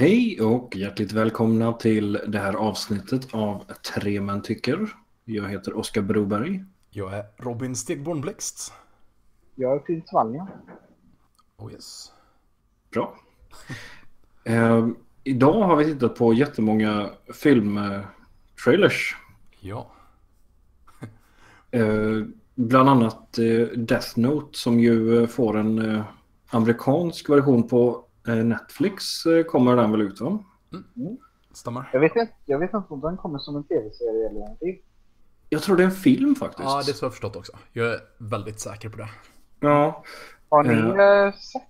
Hej och hjärtligt välkomna till det här avsnittet av Tre män tycker. Jag heter Oskar Broberg. Jag är Robin Stegborn Blixt. Jag är Finn Svalja. Oh yes. Bra. Eh, idag har vi tittat på jättemånga filmtrailers. Ja. Eh, bland annat eh, Death Note som ju eh, får en eh, amerikansk version på Netflix eh, kommer den väl ut va? Stämmer. Jag vet, inte, jag vet inte om den kommer som en tv-serie eller någonting. Jag tror det är en film faktiskt. Ja, det har jag förstått också. Jag är väldigt säker på det. ja. Har ni Eh. eh, sett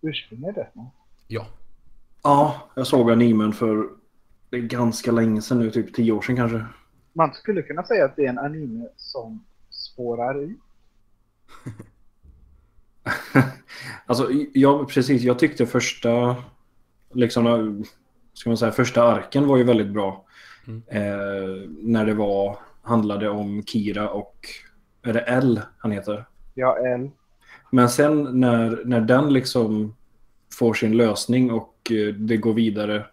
ursprunget? Ja. ja, jag såg animen för det är ganska länge sedan nu, typ tio år sedan kanske. Man skulle kunna säga att det är en anime som spårar ut. alltså, ja, precis. Jag tyckte första, liksom, ska man säga, första arken var ju väldigt bra. Mm. Eh, när det var, handlade om Kira och, är det L han heter? Ja, L. Men sen när, när den liksom får sin lösning och eh, det går vidare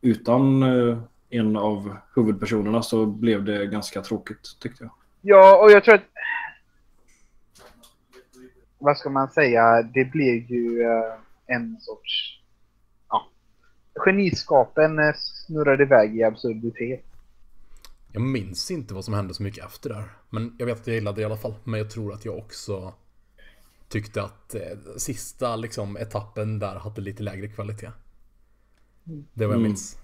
utan eh, en av huvudpersonerna så blev det ganska tråkigt tyckte jag. Ja, och jag tror att... Vad ska man säga? Det blev ju eh, en sorts... Ja. Geniskapen eh, snurrade iväg i absurditet. Jag minns inte vad som hände så mycket efter där. Men jag vet att jag gillade det i alla fall. Men jag tror att jag också tyckte att eh, sista liksom, etappen där hade lite lägre kvalitet. Det var jag Mm. minns.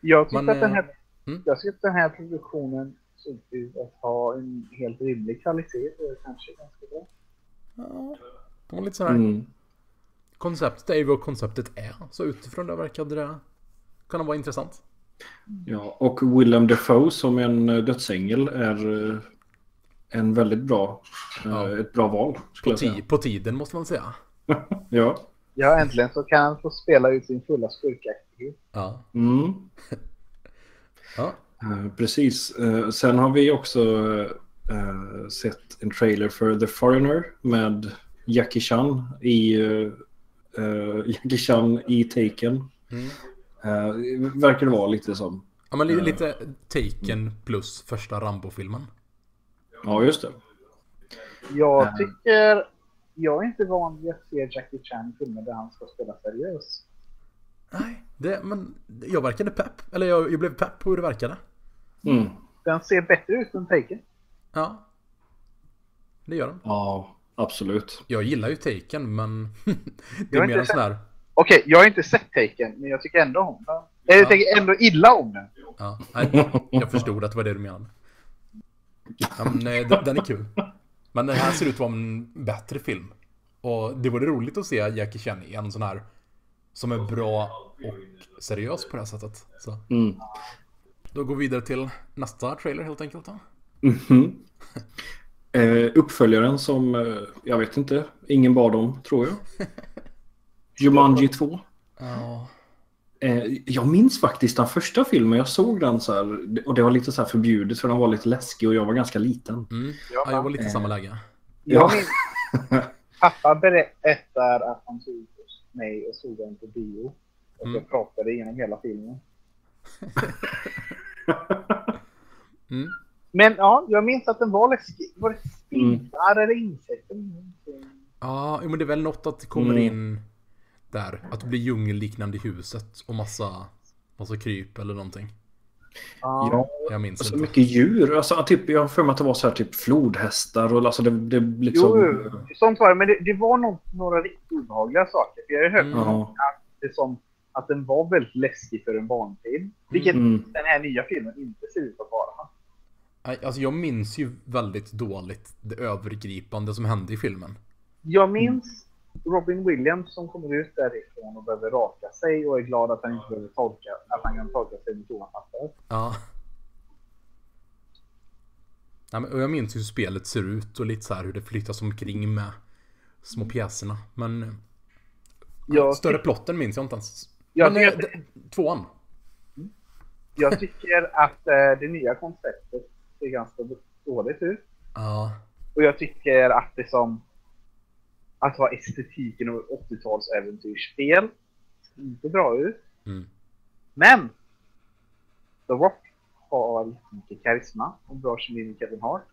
Jag tyckte Man, att den eh, här, mm. jag tyckte att den här produktionen såg ut att ha en helt rimlig kvalitet. Det är kanske ganska bra. Ja, det var lite sådär. Mm. Konceptet är ju vad konceptet är. Så utifrån det verkade det kunna vara intressant. Ja, och Willem Dafoe som en eh, dödsängel är eh, en väldigt bra, eh, Ja. ett bra val På, jag säga. ti- på tiden måste man säga. Ja. Ja, äntligen så kan han få spela ut sin fulla skurkaktighet. Ja. Mm. Ja. Precis. Sen har vi också eh, sett en trailer för The Foreigner med Jackie Chan i eh, Jackie Chan i Taken. Mm. Eh, verkar det vara lite som. Ja men li- lite Taken plus första Rambo-filmen. Ja, just det. Jag Ja. tycker... Jag är inte van vid att se Jackie Chan i filmer där han ska spela seriös. Nej, det, men jag verkade pepp. Eller jag, jag blev pepp på hur det verkade. Mm. Den ser bättre ut än Taken. Ja. Det gör den. Ja, absolut. Jag gillar ju Taken men det är mer en sån här... Okej, jag har inte sett Taken, men jag tycker ändå om den. Eller jag tycker ändå illa om den. Ja, nej, jag förstod att det var det du menade. Ja, men, nej, den, den är kul. Men den här ser ut att vara en bättre film. Och det vore roligt att se Jackie Chan i en sån här som är bra och seriös på det här sättet. Så. Mm. Då går vi vidare till nästa trailer helt enkelt. Då. Mhm. Eh, uppföljaren som, eh, jag vet inte, ingen bad om, tror jag. Jumanji 2. Ja. Eh, jag minns faktiskt den första filmen, jag såg den så här, och det var lite så här förbjudet för den var lite läskig och jag var ganska liten. Mm. ja, jag var lite i samma läge. Jag Ja. pappa berättar att han tog mig och såg den på bio. Och Mm. jag pratade genom hela filmen. Mm. Men ja, jag minns att den var läskig. Var det Mm. spindlar eller insekter? Ja, men det är väl något att det kommer Mm. in där. Att det blir djungelliknande i huset och massa, massa kryp eller någonting. Ja. Ja, Jag minns så inte. mycket djur. Alltså, typ, jag har för mig att det var så här typ flodhästar och alltså det, det liksom... Jo, sånt var det. Men det, det var nog några riktigt obehagliga saker. För jag har ju hört Mm. Ja. det som att den var väldigt läskig för en barnfilm. Vilket Mm. den här nya filmen inte ser ut att vara. Alltså jag minns ju väldigt dåligt det övergripande som hände i filmen. Jag minns Robin Williams som kommer ut därifrån och behöver raka sig och är glad att han inte behöver torka, att han kan torka sig med toapapper. Ja. Nej, men, och jag minns hur spelet ser ut och lite så hur det flyttas omkring med små pjäserna. Men Jag, större tyck- plotten minns jag inte ens. jag, men, eh, tycker, tvåan. jag tycker att eh, det nya konceptet ser ganska dåligt ut. Ja. Och jag tycker att det som att ha estetiken av ett 80-tals äventyrsspel inte bra ut. Mm. Men! The Rock har mycket karisma och bra kemi med Kevin Hart.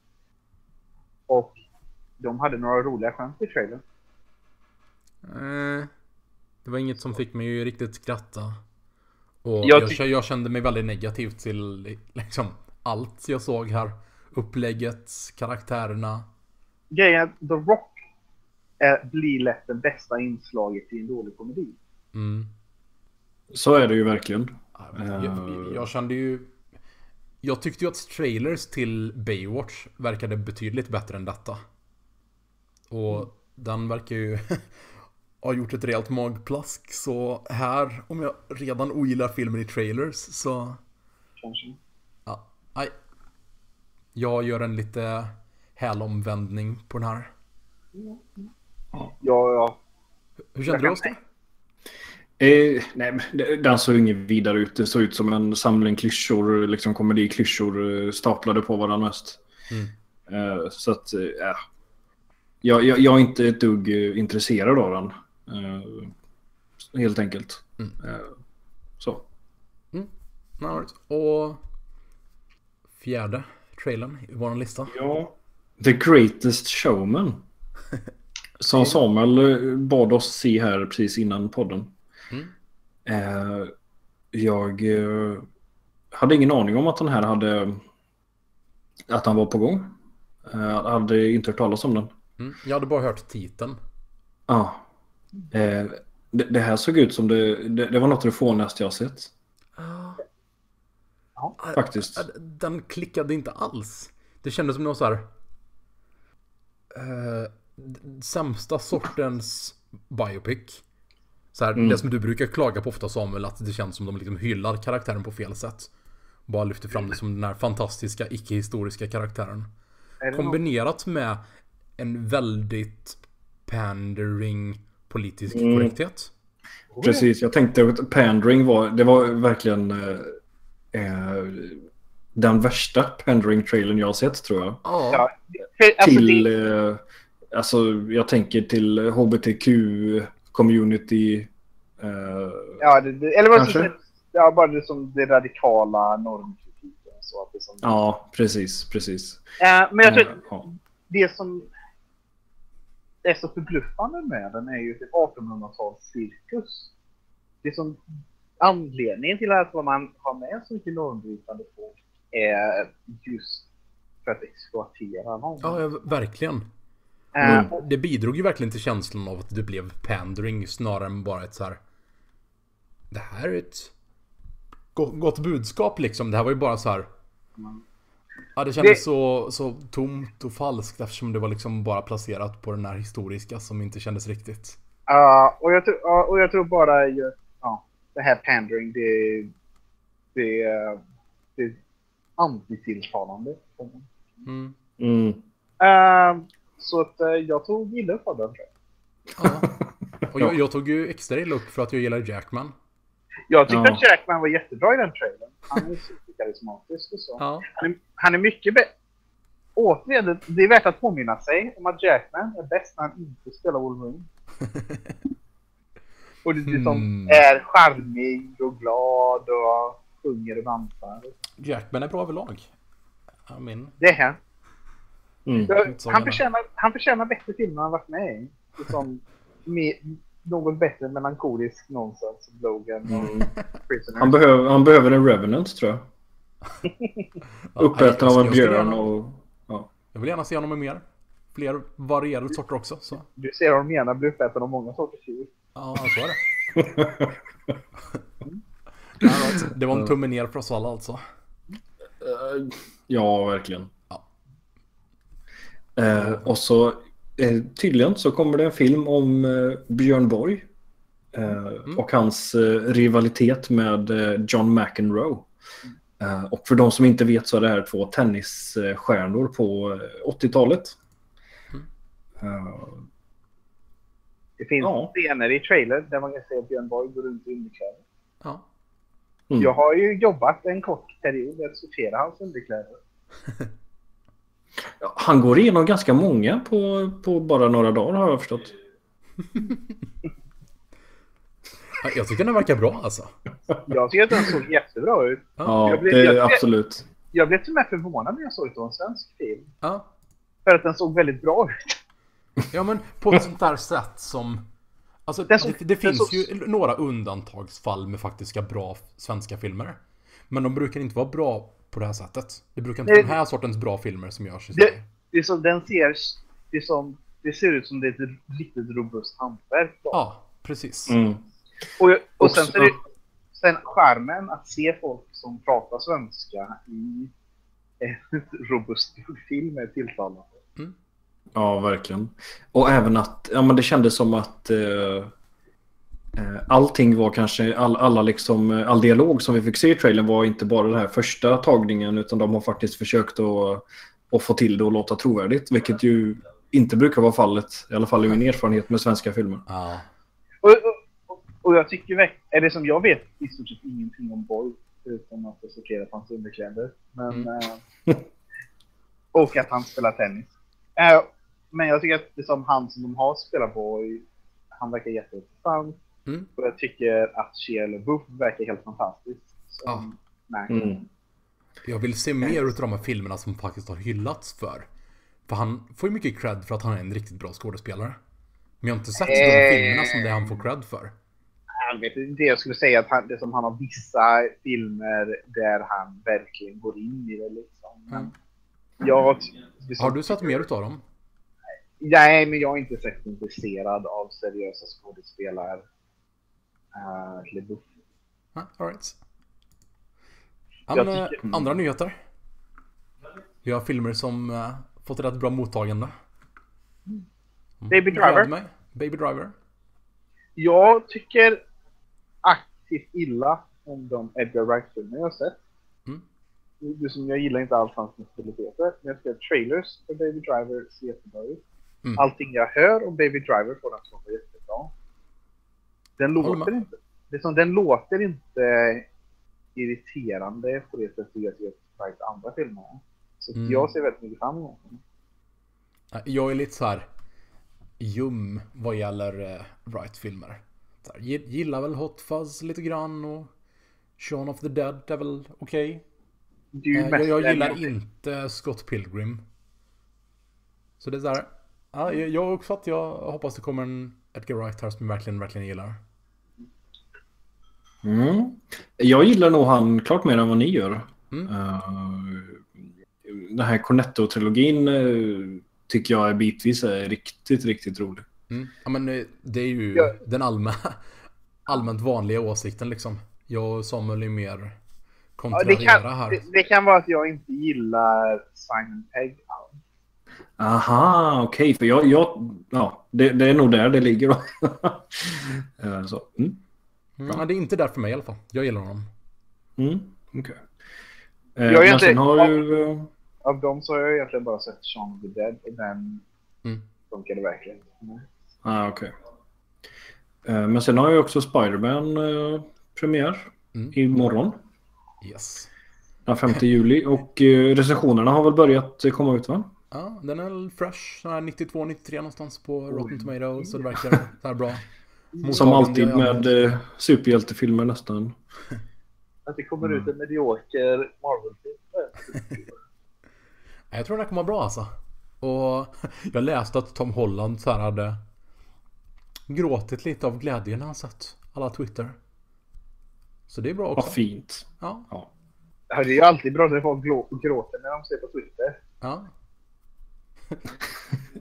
Och de hade några roliga skämt i trailern. Eh, det var inget som fick mig att riktigt skratta. Och Jag jag, jag, kände mig väldigt negativ till liksom allt jag såg här. Upplägget, karaktärerna. Grejen är att The Rock är, blir lätt det bästa inslaget i en dålig komedi. Mm. Så är det ju verkligen. Jag, jag, jag kände ju... Jag tyckte ju att trailers till Baywatch verkade betydligt bättre än detta. Och den verkar ju ha gjort ett rejält magplask. Så här, om jag redan ogillar filmen i trailers så... Kanske. Nej. Jag gör en lite hälomvändning på den här. Ja, ja. Hur kände du Oskar? Eh, nej, den såg inget vidare ut. Det såg ut som en samling klyschor, liksom komediklyschor eh, staplade på varandra mest. Mm. Eh, så att, eh, ja. jag, jag, jag är inte ett dugg eh, intresserad av den. Eh, helt enkelt. Mm. Eh, så. Alright. Och fjärde trailern i vår lista. Ja. The Greatest Showman. Som Samuel eh, bad oss se här precis innan podden. Mm. Eh, jag eh, hade ingen aning om att den här hade... Att han var på gång. Eh, jag hade inte hört talas om den. Mm. Jag hade bara hört titeln. Ja. Det, det här såg ut som det... Det, det var något av det fånigaste jag sett. Ja. Faktiskt. Den klickade inte alls. Det kändes som någon så här... Eh, sämsta sortens biopic. Så här, Mm. Det som du brukar klaga på ofta Samuel, att det känns som de liksom hyllar karaktären på fel sätt. Bara lyfter fram det som den här fantastiska icke-historiska karaktären. Någon, Kombinerat med en väldigt pandering politisk Mm. korrekthet. Precis, jag tänkte att pandering var... Det var verkligen... Eh, den värsta pandering-trailern jag har sett tror jag. Ja. Alltså, till, det, eh, alltså jag tänker till HBTQ-community. Eh, ja, det, det, eller vad Kanske. säga? Ja, bara det som det radikala normkritiken. Så att det som, ja, precis, precis. Eh, men jag tror Eh, ja. det som är så förbluffande med den är ju typ 1800-talscirkus. Det som anledningen till att man har med så mycket normbrytande på är just för att exploatera någon. ja, ja, verkligen. Mm. och- Det bidrog ju verkligen till känslan av att det blev pandering snarare än bara ett så här. Det här är ett gott, budskap liksom. Det här var ju bara så här. Ja, det kändes Det- så, så tomt och falskt eftersom det var liksom bara placerat på den här historiska som inte kändes riktigt. Ja, och, jag tror, ja, och jag tror bara ju- ja, det här pandering, det, det, det är antitilltalande. Mm. Mm. Eh, så att eh, jag tog illa upp av den. Ja. Och jag, jag tog ju extra illa upp för att jag gillar Jackman. Jag tyckte Ja. att Jackman var jättebra i den trailern. Han är superkarismatisk och så. Ja. Han är, han är mycket bättre. Återigen, det- det är värt att påminna sig om att Jackman är bäst när han inte spelar Wolverine. Och det är som Hmm. är charmig och glad och sjunger och dansar. Jackman är bra överlag. Ja, min. Det är han. Mm. Han förtjänar, han förtjänar bättre filmer han varit med i. Som med, något bättre melankolisk nonsens som Logan och Mm. Han, behöver, han behöver en Revenant tror jag. Ja, Uppäten av en björn gärna- och... Ja. Jag vill gärna se honom i mer. Fler varierade sorter också. Så. Du ser de menar, blir uppäten av många sorters djur. Ja, så är det. All right. Det var en tumme ner för oss alla alltså. Eh, ja, verkligen. Ja. Eh, och så eh, tydligen så kommer det en film om eh, Björn Borg. Eh, Och hans eh, rivalitet med eh, John McEnroe. Eh, och för de som inte vet så är det här två tennisstjärnor på eh, 80-talet. Eh, Det finns Ja. scener i trailer där man kan se Björn Borg gå runt i underkläder. Ja. Mm. Jag har ju jobbat en kort period med att sortera hans underkläder. ja, han går igenom ganska många på, på bara några dagar har jag förstått. Ja, Jag tycker den verkar bra alltså. Jag tycker att den såg jättebra ut. Ja, Jag blev- det är jag- absolut. Jag blev till och med förvånad när jag såg det var en svensk film. Ja. För att den såg väldigt bra ut. Ja men på ett sånt där sätt som... Alltså som- det, det den finns som- ju några undantagsfall med faktiska bra svenska filmer. Men de brukar inte vara bra på det här sättet. Det brukar inte vara den här sortens bra filmer som görs i Det, Sverige. det, är som, den ser, det, är som, det ser ut som det är ett riktigt robust hantverk. Ja, precis. Mm. Och, och sen, så är det, sen skärmen att se folk som pratar svenska i en robust film är tilltalande. Ja, verkligen. Och även att ja, men det kändes som att eh, eh, allting var kanske, all, alla liksom, eh, all dialog som vi fick se i trailern var inte bara den här första tagningen utan de har faktiskt försökt att, att få till det och låta trovärdigt. Vilket ju inte brukar vara fallet, i alla fall i min erfarenhet med svenska filmer. Ja. Och, och, och jag tycker verk- är det som jag vet i stort sett ingenting om Boy förutom att jag sorterar på hans underkläder. Men, eh, och att han spelar tennis. Eh, men jag tycker att det som han som de har spelar Boy, han verkar jätteintressant. Mm. Och jag tycker att Shia LaBeouf verkar helt fantastisk. Ja. Mm. Jag vill se mer utav de här filmerna som faktiskt har hyllats för. För han får ju mycket cred för att han är en riktigt bra skådespelare. Men jag har inte sett de Eh. filmerna som det han får cred för. Jag vet inte, jag skulle säga att han, det som han har vissa filmer där han verkligen går in i det liksom. Men Mm. Jag, det som- Har du sett mer utav dem? Nej, men jag är inte särskilt intresserad av seriösa skådespelare. Uh, LeBouf. Ja, all right. Men, eh, tycker- andra nyheter. Vi har filmer som eh, fått rätt bra mottagande. Mm. Baby Driver. Mig. Baby Driver. Jag tycker aktivt illa om de Edgar Wright-filmer jag har sett. Mm. Det som jag gillar inte alls hans nationaliteter, men jag tycker att trailers för Baby Driver ser jättebra ut. Mm. Allting jag hör om Baby Driver får den att vara jättebra. Den låter inte, det som, den låter inte irriterande på det sättet jag att Wrights andra filmer. Så Mm. jag ser väldigt mycket fram emot den. Jag är lite så här ljum vad gäller eh, Wright-filmer. Gillar väl Hot Fuzz lite grann och Shaun of the Dead är väl okej. Eh, Jag, mest jag den gillar inte Scott Pilgrim. Så det är så här. Ja, jag, jag också att jag hoppas det kommer en Edgar Wright här som jag verkligen, verkligen gillar. Mm. Jag gillar nog han klart mer än vad ni gör. Mm. Uh, den här Cornetto-trilogin uh, tycker jag är bitvis är riktigt, riktigt rolig. Mm. Ja men eh, det är ju Ja. den allmä allmänt vanliga åsikten liksom. Jag och Samuel är mer Ja, det, kan, här. det, det kan vara att jag inte gillar Simon Pegg. Aha, okej. För jag, jag ja, det, det är nog där det ligger då. Eh, så. Mm. Mm, det är inte där för mig i alla fall. Jag gillar honom. Mm. okej. Eh, Jag sen har ju... eh, Av dem så har jag egentligen bara sett Shaun of the Dead och den Mm. funkade verkligen. Mm. Ah, okej. Eh, Men sen har jag också Spider-Man eh, premiär Mm. imorgon. Yes. Den 5 juli. Och eh, recensionerna har väl börjat komma ut va? Ja, den är väl fresh. sån här 92-93 någonstans på Rotten Tomatoes. Så det verkar så här bra. Som Mottagande alltid med eh, superhjältefilmer nästan. Att det kommer Mm. ut en medioker Marvel-film. Ja, Jag tror den här kommer vara bra alltså. Och jag läste att Tom Holland så här hade gråtit lite av glädje när han sett alla Twitter. Så det är bra Vad också. fint. Ja. Ja, det är ju alltid bra när folk gråter när de ser på Twitter. ja.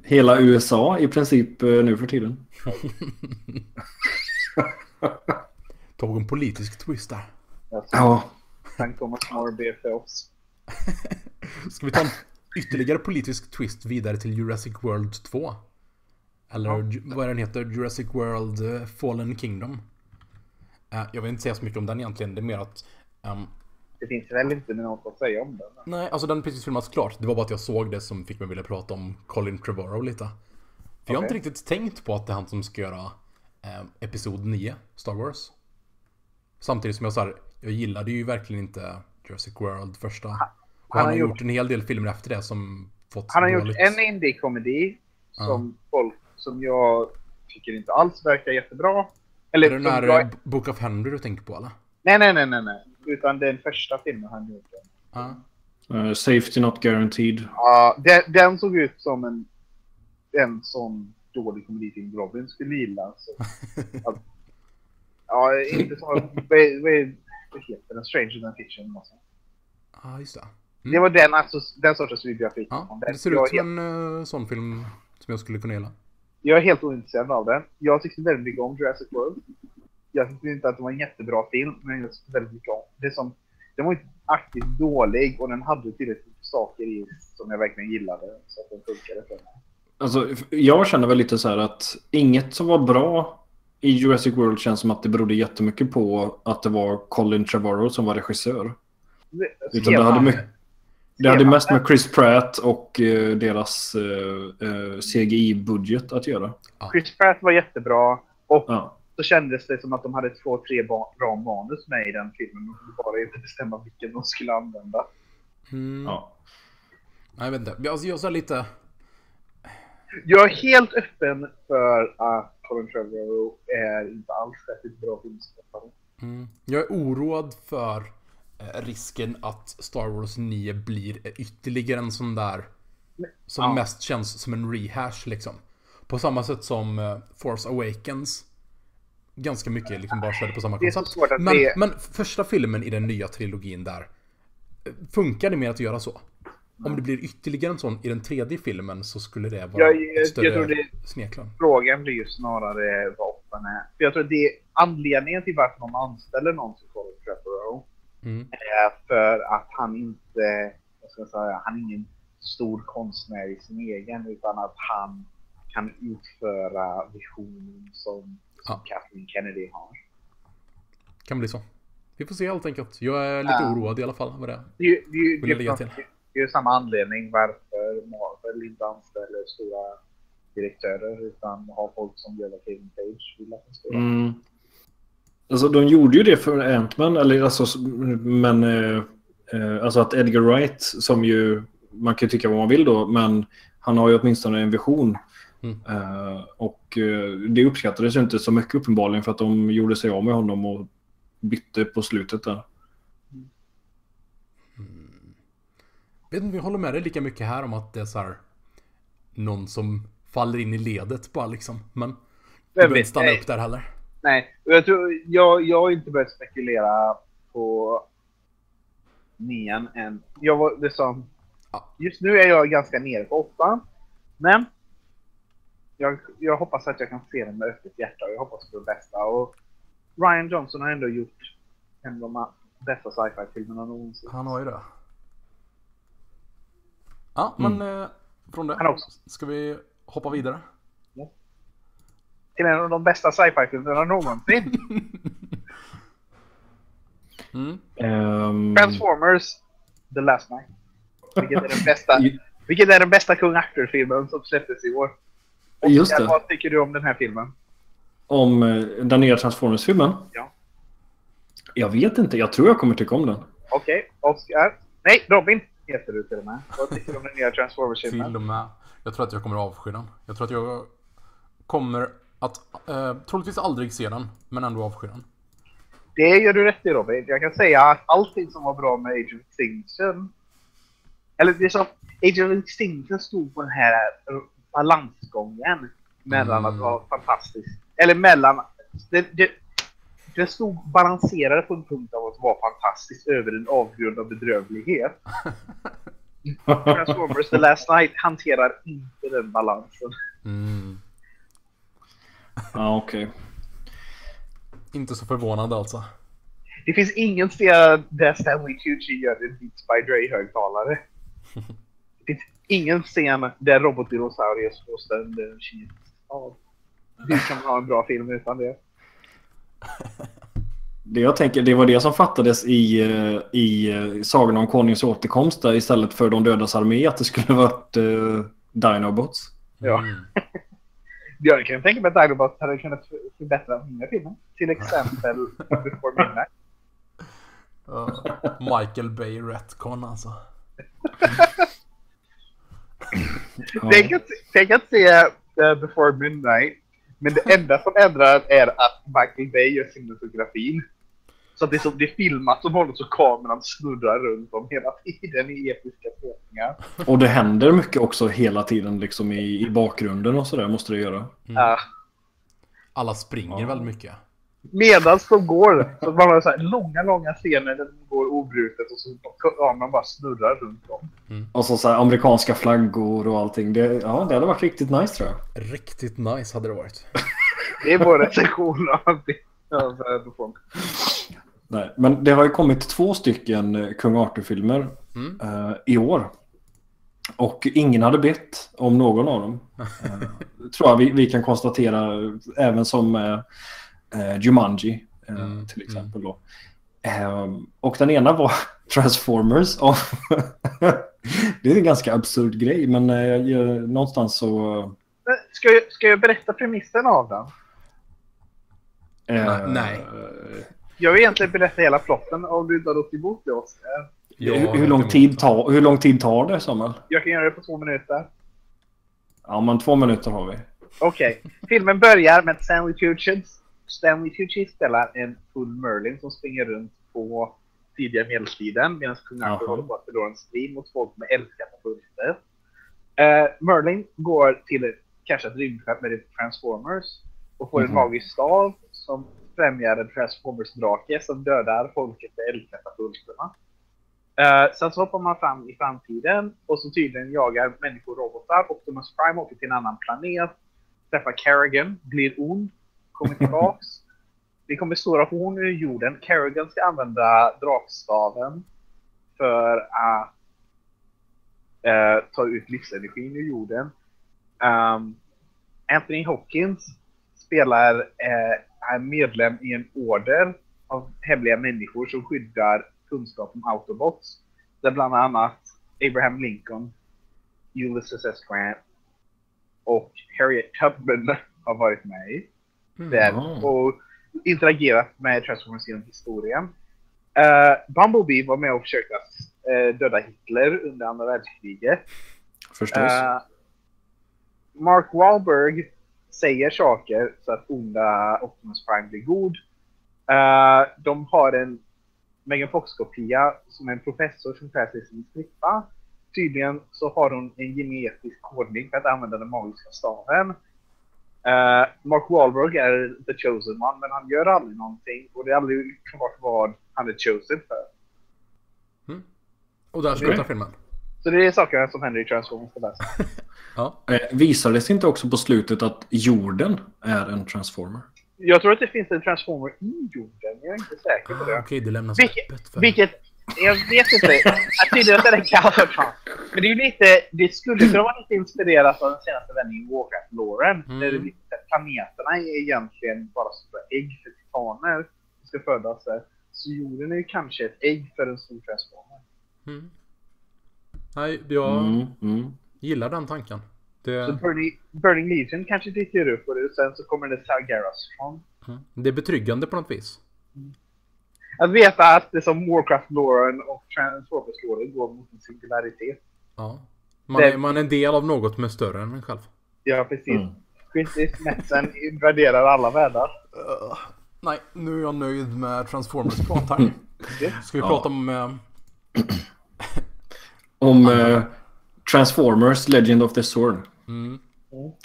Hela USA i princip eh, nu för tiden. Tog en politisk twist där. Alltså, Ja. Sen kommer More BFFs. Ska vi ta en ytterligare politisk twist vidare till Jurassic World 2? Eller Ju- vad är den heter? Jurassic World eh, Fallen Kingdom. Eh, Jag vill inte säga så mycket om den egentligen. Det är mer att... ehm, Det finns väl inte något att säga om den. nej, alltså den precis filmats klart. Det var bara att jag såg det som fick mig vilja prata om Colin Trevorrow lite. För jag har inte riktigt tänkt på att det är han som ska göra eh, Episod 9, Star Wars. Samtidigt som jag sa jag gillade ju verkligen inte Jurassic World första. Han, han har gjort gjort- en hel del filmer efter det som fått Han har gjort dåligt. en indie-komedi som folk som jag tycker inte alls verkar jättebra. Eller, Är det den här jag- eh, Book of Henry du tänker på eller? Nej, nej, nej, nej, nej. Utan den första filmen han gjorde. Ja. Eh, safety not guaranteed. Ja, den, den såg ut som en, en sån dålig komedifilm Robin skulle gilla. Så. Att, ja, inte som... Vad vad heter den? Stranger than fiction. Alltså. Ja, just det. Det var den, alltså, den sortens video jag fick. Ja, det ser ut som en eh, sån film som jag skulle kunna gilla. Jag är helt ointresserad av den. Jag tyckte väldigt mycket om Jurassic World. Jag tyckte inte att det var en jättebra film, men jag tyckte väldigt mycket om det. Som, den var inte aktivt dålig och den hade tillräckligt mycket saker i som jag verkligen gillade. Så att den funkade för mig. Alltså, jag känner väl lite så här att inget som var bra i Jurassic World känns som att det berodde jättemycket på att det var Colin Trevorrow som var regissör. Utan det hade, mycket, det hade mest med Chris Pratt och eh, deras eh, eh, CGI-budget att göra. Chris Pratt var jättebra och Ja. så kändes det som att de hade två, tre bra manus med i den filmen. De kunde bara inte bestämma vilken de skulle använda. Mm. Ja. Nej, jag vet inte. Alltså, jag sa lite... Jag är helt öppen för att Colin Trevorrow är inte alls särskilt bra filmskapare. Mm. Jag är oroad för risken att Star Wars 9 blir ytterligare en sån där som Ja. mest känns som en rehash liksom. På samma sätt som eh, Force Awakens ganska mycket liksom bara körde på samma koncept. Men, det- men första filmen i den nya trilogin där eh, funkar det med att göra så? Om det blir ytterligare en sån i den tredje filmen så skulle det vara Jag- jag- större jag tror det-. Frågan blir ju snarare vad är. För jag tror att det är anledningen till varför de anställer någon som Mm. är för att han inte, vad ska jag säga, han är ingen stor konstnär i sin egen utan att han kan utföra visionen som, som Ja. Kathleen Kennedy har. Kan bli så. Vi får se helt enkelt. Jag är lite Ja. oroad i alla fall. Vad det är. Det det ju- Vill det till. det är ju samma anledning varför Marvel inte anställer stora direktörer utan har folk som gör vad Kevin Page vill att de ska göra. Mm. Alltså de gjorde ju det för Ant-Man, eller alltså, men eh, eh, alltså att Edgar Wright som ju, man kan ju tycka vad man vill då, men han har ju åtminstone en vision. Mm. Eh, och eh, det uppskattades ju inte så mycket uppenbarligen för att de gjorde sig av med honom och bytte på slutet där. vet inte, vi håller med dig lika mycket här om att det är så här någon som faller in i ledet bara liksom. Men vi behöver inte stanna upp där heller. Nej, och jag, tror, jag, jag har inte börjat spekulera på nian än. Jag var det som, Ja. just nu är jag ganska nere på åttan. Men jag, jag hoppas att jag kan se den med öppet hjärta och jag hoppas på det bästa. Och Ryan Johnson har ändå gjort en av de bästa sci-fi-filmerna någonsin. Han har ju det. Ja, men eh, från det ska vi hoppa vidare. Till en av de bästa sci-fi-filmerna någonsin. Mm. Ehm, Transformers The Last Night. Vilket är den bästa, vilket är den bästa Kung Arthur-filmen som släpptes i år. Och Just det. Vad tycker du om den här filmen? om eh, den nya Transformers-filmen? Ja. Jag vet inte, jag tror jag kommer tycka om den. Okej, Oscar. Nej, Robin heter du till och med. Vad tycker du om den nya Transformers-filmen? Till och med. Jag tror att jag kommer avsky den. Jag tror att jag kommer att eh, troligtvis aldrig se den, men ändå avsky den. Det gör du rätt i Robin. Jag kan säga att allting som var bra med Age of Extinction... Eller det som... Age of Extinction stod på den här balansgången mellan Mm. att vara fantastiskt... Eller mellan... Det, det, det stod balanserade på en punkt av att vara fantastiskt över en avgrund av bedrövlighet. Transformers The Last Night hanterar inte den balansen. Mm. Ja, okej. Inte så förvånande alltså. Det finns ingen scen där Stanley Tucci gör en Beats by Dre-högtalare. Det finns ingen scen där robotdinosaurier slår sönder en kil. Ja. Hur kan man ha en bra film utan det? Det jag tänker, det var det som fattades i, i Sagan om Konungens återkomst där, istället för De dödas armé, att det skulle varit uh, Dinobots. Ja. Jag kan tänka mig att Dinobots hade kunnat för- förbättra många filmer. Till exempel Before Midnight. Ja, Michael Bay Retcon alltså. Tänk, att, tänk att se eh, Before Midnight Men det enda som ändrar är att Michael Bay gör cinematografin. Så att det, är som, det är filmat som håller så kameran snurrar runt om hela tiden i episka svepningar. Och det händer mycket också hela tiden liksom i, i bakgrunden och sådär måste det göra. Ja. Alla springer Ja. väldigt mycket. Medan de går, så man har så här långa, långa scener där de går obrutet och så kameran bara snurrar runt om. Och så, så här, amerikanska flaggor och allting. Det, ja, det hade varit riktigt nice tror jag. Riktigt nice hade det varit. Det är vår recension av det. Nej, men det har ju kommit två stycken eh, Kung Arthur-filmer Mm. eh, i år. Och ingen hade bett om någon av dem. Eh, tror jag vi, vi kan konstatera eh, även som eh, eh, Jumanji eh, Mm, till exempel. Då. Eh, och den ena var Transformers. Och det är en ganska absurd grej men eh, någonstans så... Ska jag, ska jag berätta premissen av den? eh, Nej. Jag vill egentligen berätta hela plotten om du inte har gått emot det Oskar. Jag hur, lång tid tar, hur lång tid tar det Samuel? Jag kan göra det på två minuter. Ja men två minuter har vi. Okej. Filmen börjar med Stanley Tucci, Stanley Tucci spelar en full Merlin som springer runt på tidiga medeltiden medan kung Arthur håller på att förlora en strid mot folk med eldkatapulter. Uh, Merlin går till ett kraschat rymdskepp med Transformers och får en Mhm. magisk stav som främjar en Transformers-drake som dödar folket med eldkatapulterna. Uh, sen så hoppar man fram i framtiden och så tydligen jagar människor robotar. Optimus Prime åker till en annan planet, träffar Kerrigan, blir ond, kommer tillbaks. Det kommer stora horn ur jorden. Kerrigan ska använda drakstaven för att eh, ta ut livsenergin ur jorden. Um, Anthony Hopkins spelar eh, är medlem i en order av hemliga människor som skyddar kunskap om Autobots. Där bland annat Abraham Lincoln, Ulysses S. Grant och Harriet Tubman har varit med i. Mm. Där, och interagerat med Transformers genom historien. Uh, Bumblebee var med och försökte uh, döda Hitler under andra världskriget. Förstås. Eh, Mark Wahlberg säger saker så att onda Optimus Prime blir god. Eh, de har en Megan Fox-kopia som är en professor som klär sig som en strippa. Tydligen så har hon en genetisk kodning för att använda den magiska staven. Eh, Mark Wahlberg är the chosen one, men han gör aldrig någonting och det är aldrig klart vad han är chosen för. Och där slutar filmen. Så det är sakerna som händer i Transformers the. Ja. Eh, visades inte också på slutet att jorden är en transformer? Jag tror att det finns en transformer i jorden, jag är inte säker på Ah, det. Okej, det lämnas Vilket, öppet för... vilket, jag vet inte. Jag tydligen att det är Galvatron. Men det är ju lite, det skulle kunna vara lite inspirerat av den senaste vändningen i Warcraft-loren. Mm. Där det att planeterna är egentligen bara stora ägg för titaner som ska födas där. Så jorden är ju kanske ett ägg för en stor transformer. Mm. Nej, jag Mm, mm. Gillar den tanken. Det, Så Burning, Burning Legion kanske dyker upp och det, sen så kommer det Sargeras från. mm. det är betryggande på något vis. Att veta att det som Warcraft-loren och Transformers-loren går mot en singularitet. Ja. Man, Det- är, man är en del av något som är större än en själv. Ja, precis. Mm. Metzen invaderar alla världar. nej, nu är jag nöjd med Transformers-prat här. Ska vi Ja. prata om... eh, Om eh, Transformers Legend of the Sword. Mm.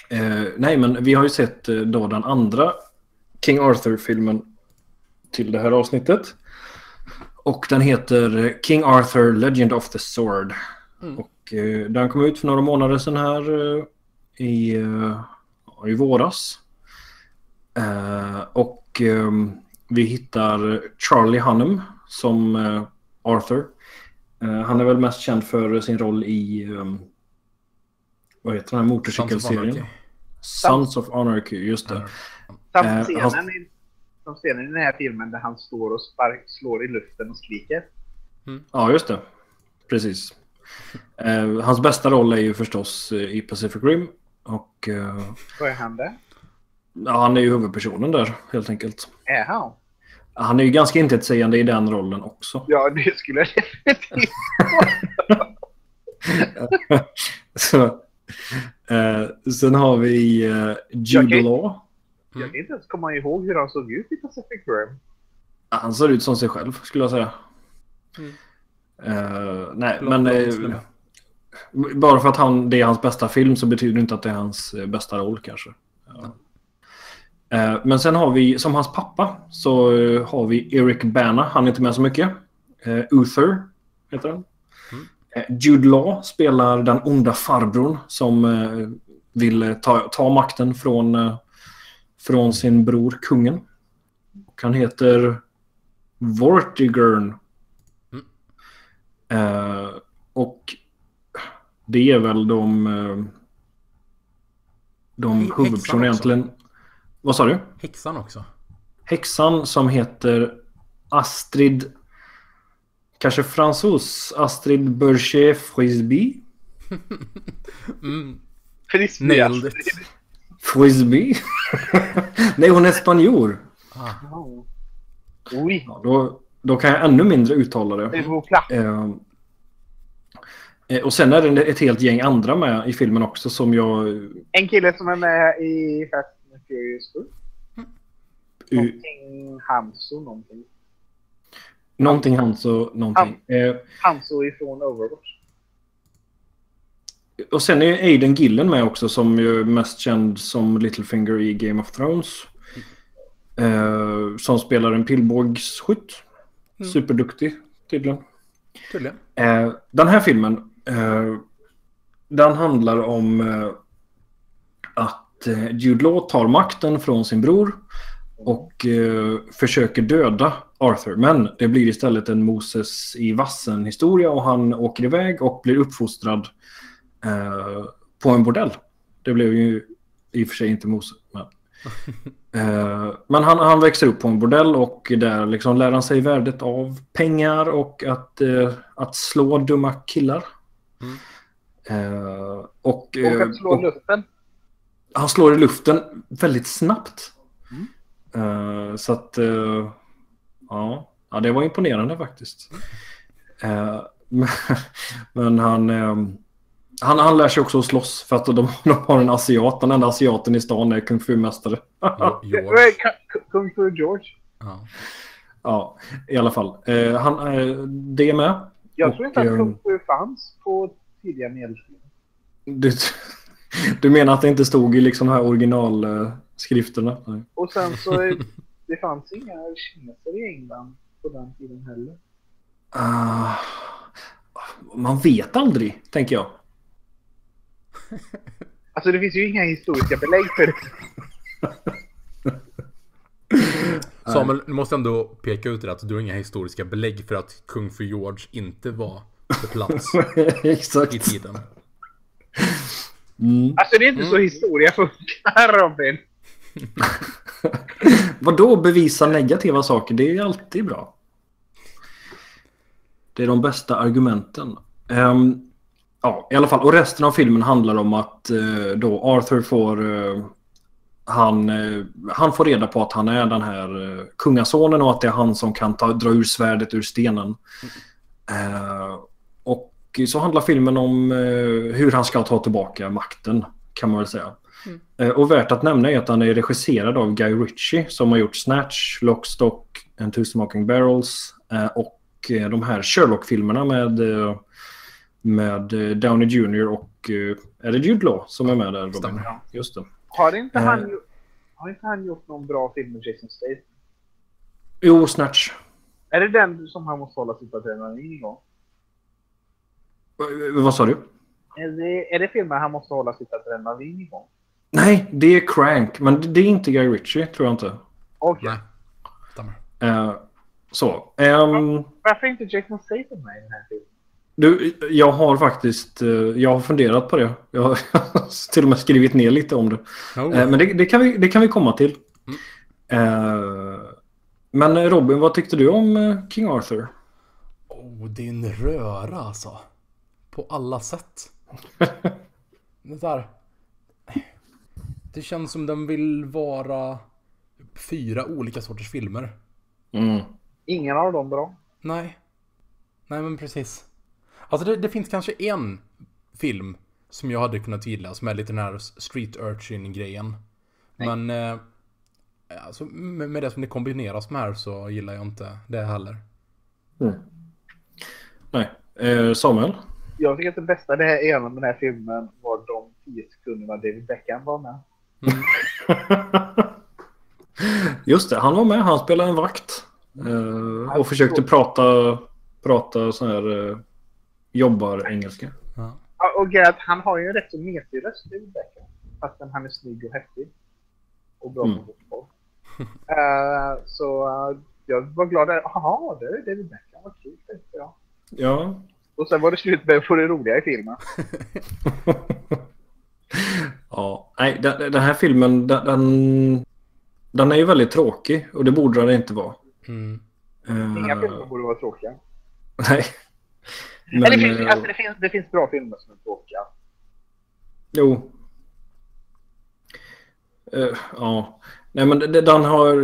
Eh, nej, men vi har ju sett eh, då den andra King Arthur-filmen till det här avsnittet. Och den heter eh, King Arthur Legend of the Sword. Mm. Och eh, den kom ut för några månader sedan här eh, i, eh, i våras. Och ehm, vi hittar Charlie Hunnam som Arthur. Eh, han är väl mest känd för sin roll i ehm, vad heter den här motorcykelserien? Sons of Anarchy, just det. Samt Eh, scenen, han- i, som scenen i den här filmen där han står och spark, slår i luften och skriker. Ja, just det. Precis. Eh, hans bästa roll är ju förstås i Pacific Rim. Och eh, Vad är han där? ja, han är ju huvudpersonen där helt enkelt. Är han? Han är ju ganska intetsägande i den rollen också. Ja, det skulle jag definitivt. Så, eh, sen har vi eh, Jude. Law. Jag kan inte ens komma ihåg hur han såg ut i Pacific Rim. Han ser ut som sig själv skulle jag säga. Mm. Eh, nej, Blond, men eh, bara för att han, det är hans bästa film så betyder det inte att det är hans eh, bästa roll kanske. Ja. Eh, men sen har vi, som hans pappa, så eh, har vi Eric Bana. Han är inte med så mycket. Eh, Uther heter han. Mm. Jude Law spelar den onda farbrorn som vill ta, ta makten från, från sin bror kungen. Och han heter Vortigern. Mm. Eh, och det är väl de, de huvudpersonerna egentligen. Vad sa du? Häxan också. Häxan som heter Astrid... Kanske fransos? Astrid Berger Frisbee? Mm. Frisbee. Nailed it. Frisbee? Nej, hon är spanjor. Ah. Ja. Då, då kan jag ännu mindre uttala det. Plats. Eh, och sen är det ett helt gäng andra med i filmen också som jag... En kille som är med i Furious 7. Uh, Någonting Hanso någonting. någonting han så någonting. Eh, Hanso ifrån Overwatch. och sen är Aiden Gillen med också som ju är mest känd som Littlefinger i Game of Thrones. Eh, som spelar en pilbågsskytt. Mm. Superduktig tydligen. Tydligen. Eh, den här filmen, eh, den handlar om eh, att eh, Jude Law tar makten från sin bror och eh, försöker döda Arthur. Men det blir istället en Moses i vassen historia och han åker iväg och blir uppfostrad eh, på en bordell. Det blev ju i och för sig inte Moses. Men, eh, men han, han växer upp på en bordell och där liksom lär han sig värdet av pengar och att, eh, att slå dumma killar. Mm. Eh, och, Och eh, att slå och- luften. Han slår i luften väldigt snabbt. Mm. Eh, så att, eh, ja. ja, det var imponerande faktiskt. Eh, men, men han, eh, han, han lär sig också att slåss för att de, de har en asiat. Den enda asiaten i stan är kung fu-mästare. Kung Fu George. Ja. ja, i alla fall. Han, det är med. Jag Och, tror inte att eh, Kung Fu fanns på tidiga medeltiden. Du, menar att det inte stod i liksom de här originalskrifterna? Nej. Och sen så är- det fanns inga kineser i England på den tiden heller. Ah, man vet aldrig, tänker jag. Alltså det finns ju inga historiska belägg för det. Samuel, du måste ändå peka ut det att du har inga historiska belägg för att kung fu George inte var på plats i tiden. Mm. Alltså det är inte så historia funkar Robin. Vadå bevisa negativa saker? Det är alltid bra. Det är de bästa argumenten. Ehm, ja, i alla fall. Och resten av filmen handlar om att eh, då Arthur får... eh, han, eh, han får reda på att han är den här kungasonen och att det är han som kan ta, dra ur svärdet ur stenen. Eh, och så handlar filmen om eh, hur han ska ta tillbaka makten, kan man väl säga. Eh, Och värt att nämna är att han är regisserad av Guy Ritchie som har gjort Snatch, Lockstock, and Two Smoking Barrels eh, och eh, de här Sherlock-filmerna med, eh, med eh, Downey Jr och eh, är det Jude Law som är med där? Robin? Stämmer. Ja. Just det. Har inte, Eh. han, har inte han gjort någon bra film med Jason Statham? Jo, Snatch. Är det den som han måste hålla sitt adrenalin igång? Vad sa du? Är det, är det filmen han måste hålla sitt adrenalin igång? Nej, det är Crank, men det- det är inte Guy Ritchie tror jag inte. Okej. Nej, stämmer. Eh, så. ehm, Varför är inte Jason Statham med i den här filmen? Du, jag har faktiskt eh, jag har funderat på det. Jag har till och med skrivit ner lite om det. Oh. Men det, det, kan vi, det kan vi komma till. Eh, Men Robin, vad tyckte du om King Arthur? Oh, det är en röra alltså. På alla sätt. Det där. Det känns som den vill vara fyra olika sorters filmer. Mm. Ingen av dem bra. Nej. Nej men precis. Alltså det, det finns kanske en film som jag hade kunnat gilla som är lite den här street urchin grejen. Men eh, Alltså, med, med det som det kombineras med här så gillar jag inte det heller. Mm. Nej. Eh, Samuel? Jag tycker att det bästa det här genom den här filmen var de 10 sekunderna David Beckham var med. Mm. Just det, han var med. Han spelade en vakt. Eh, och försökte prata, prata sån här eh, jobbar-engelska. Ja. Och att han har ju en rätt så metig röst, David Beckham. Fastän han är snygg och häftig. Och bra Mm. på fotboll. Eh, så eh, jag var glad där. Jaha, det är David Beckham. Vad kul, tänkte jag. Ja. Och sen var det slut med att få det roliga i filmen. ja. Nej, den, den här filmen den, den, är ju väldigt tråkig och det borde den inte vara. Mm. Eh, Inga filmer borde vara tråkiga. Nej. Men, Eller det finns, eh, alltså, det, finns, det finns bra filmer som är tråkiga. Jo. Eh, ja. Nej men den har...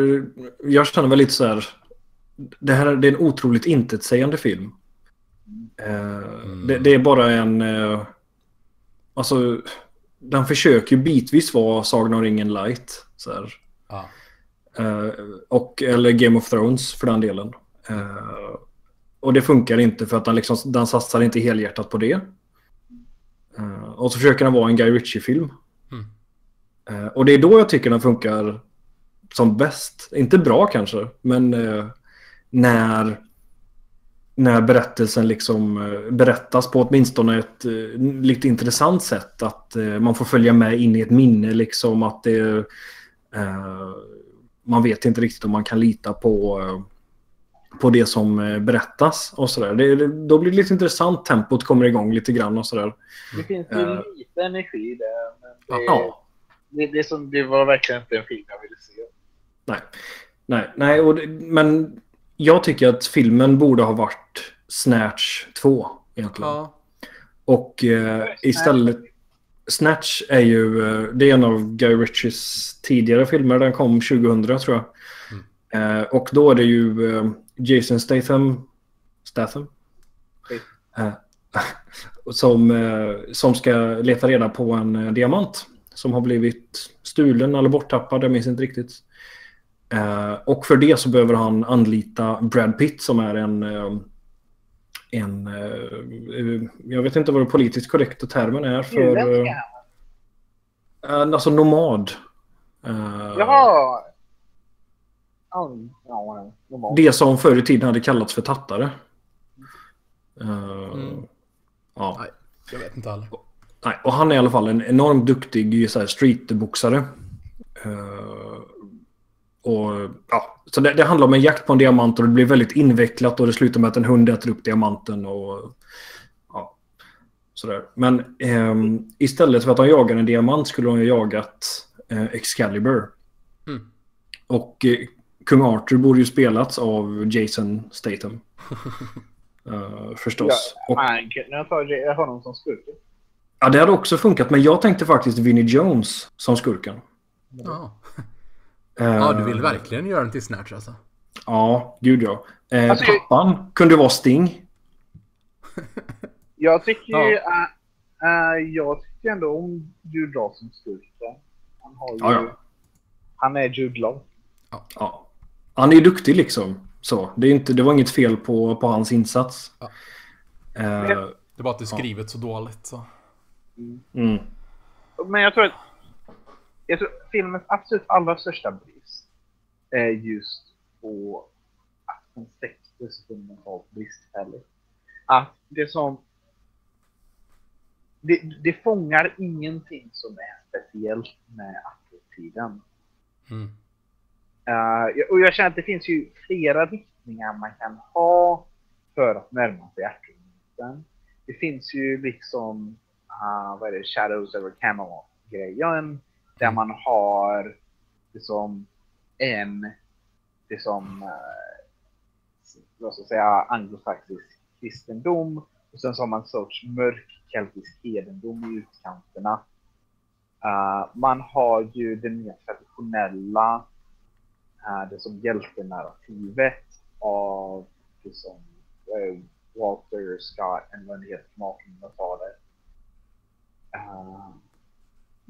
Jag känner väl lite så här... Det här är- det är en otroligt intetsägande film. Eh, det, det är bara en... eh, alltså... Den försöker ju bitvis vara Sagan om ringen light. Så. Eh, och, eller Game of Thrones för den delen. Och det funkar inte för att den, liksom, den satsar inte helhjärtat på det. Och så försöker den vara en Guy Ritchie-film. Mm. Och det är då jag tycker den funkar som bäst. Inte bra kanske, men när, när berättelsen liksom eh, berättas på åtminstone ett eh, lite intressant sätt. Att eh, man får följa med in i ett minne liksom. Att det, eh, man vet inte riktigt om man kan lita på, på det som berättas och sådär. Då blir det lite intressant. Tempot kommer igång lite grann och sådär. Det finns ju lite energi där. Men det, Ja. det, det, som, det var verkligen inte en film jag ville se. Nej, nej, nej och det, men jag tycker att filmen borde ha varit Snatch 2 egentligen. Ja. Och eh, istället... Snatch är ju... Eh, det är en av Guy Ritchies tidigare filmer. Den kom 2000 tror jag. Eh, och då är det ju eh, Jason Statham... Statham? Eh, som, eh, som ska leta reda på en eh, diamant. Som har blivit stulen eller borttappad. Jag minns inte riktigt. Eh, och för det så behöver han anlita Brad Pitt som är en... Eh, en eh, jag vet inte vad den politiskt korrekta termen är för... Eh, alltså nomad. Eh, Jaha! Det som förr i tiden hade kallats för tattare. Eh, Mm. Ja. Nej, jag vet inte heller. Nej, och han är i alla fall en enormt duktig streetboxare. Eh, och, ja, så det, det handlar om en jakt på en diamant och det blir väldigt invecklat och det slutar med att en hund äter upp diamanten. Och, ja, sådär. Men ehm, istället för att han jagar en diamant skulle han ha jagat eh, Excalibur. Mm. Och eh, kung Arthur borde ju spelats av Jason Statham. Eh, förstås. Och, Man kunde tagit honom som skurken. Ja, det hade också funkat, men jag tänkte faktiskt Vinnie Jones som skurken. Ja. Eh, ja, du vill verkligen göra den till Snatch alltså? Ja, gud ja. Eh, Alltså, jag- pappan kunde vara Sting. Jag tycker ju... Ja. äh, äh, jag tycker ändå om Jude Law som skurken. Han har ju... Ja, ja. Han är Jude Law. Ja. Han är ju duktig liksom. Så, det, är inte, det var inget fel på, på hans insats. Ja. Eh, Det bara att det är skrivet så dåligt så. mm. Men jag tror att... Jag tror filmens absolut allra största brist är just på att den 60 sekunden var bristfällig. Att det som... Det, det fångar ingenting som är speciellt med Apple-tiden. Mm. Uh, och jag känner att det finns ju flera riktningar man kan ha för att närma sig Apple-myten. Det finns ju liksom, uh, vad är det, Shadows over Camelot-grejen. Där man har liksom en, liksom, eh, vad ska jag säga, anglosaxisk kristendom. Och sen så har man en sorts mörk keltisk hedendom i utkanterna. Uh, man har ju det mer traditionella, uh, det som hjältenarrativet av liksom, uh, Walter Scott, en vad det heter, från 1800-talet. Uh,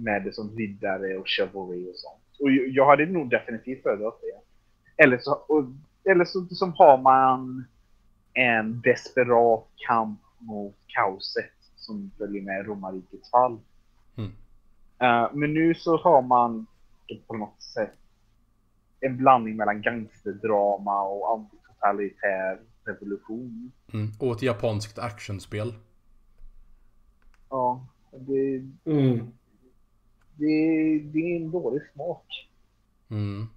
med det som riddare och chivalry och sånt. Och jag hade nog definitivt föredragit det. Eller så, och, eller så som har man en desperat kamp mot kaoset som följer med romarrikets fall. Mm. Eh, men nu så har man på något sätt en blandning mellan gangsterdrama och antitotalitär revolution. Mm. Och ett japanskt actionspel. Ja, det, Mm. Det, det är en dålig smak. Mm.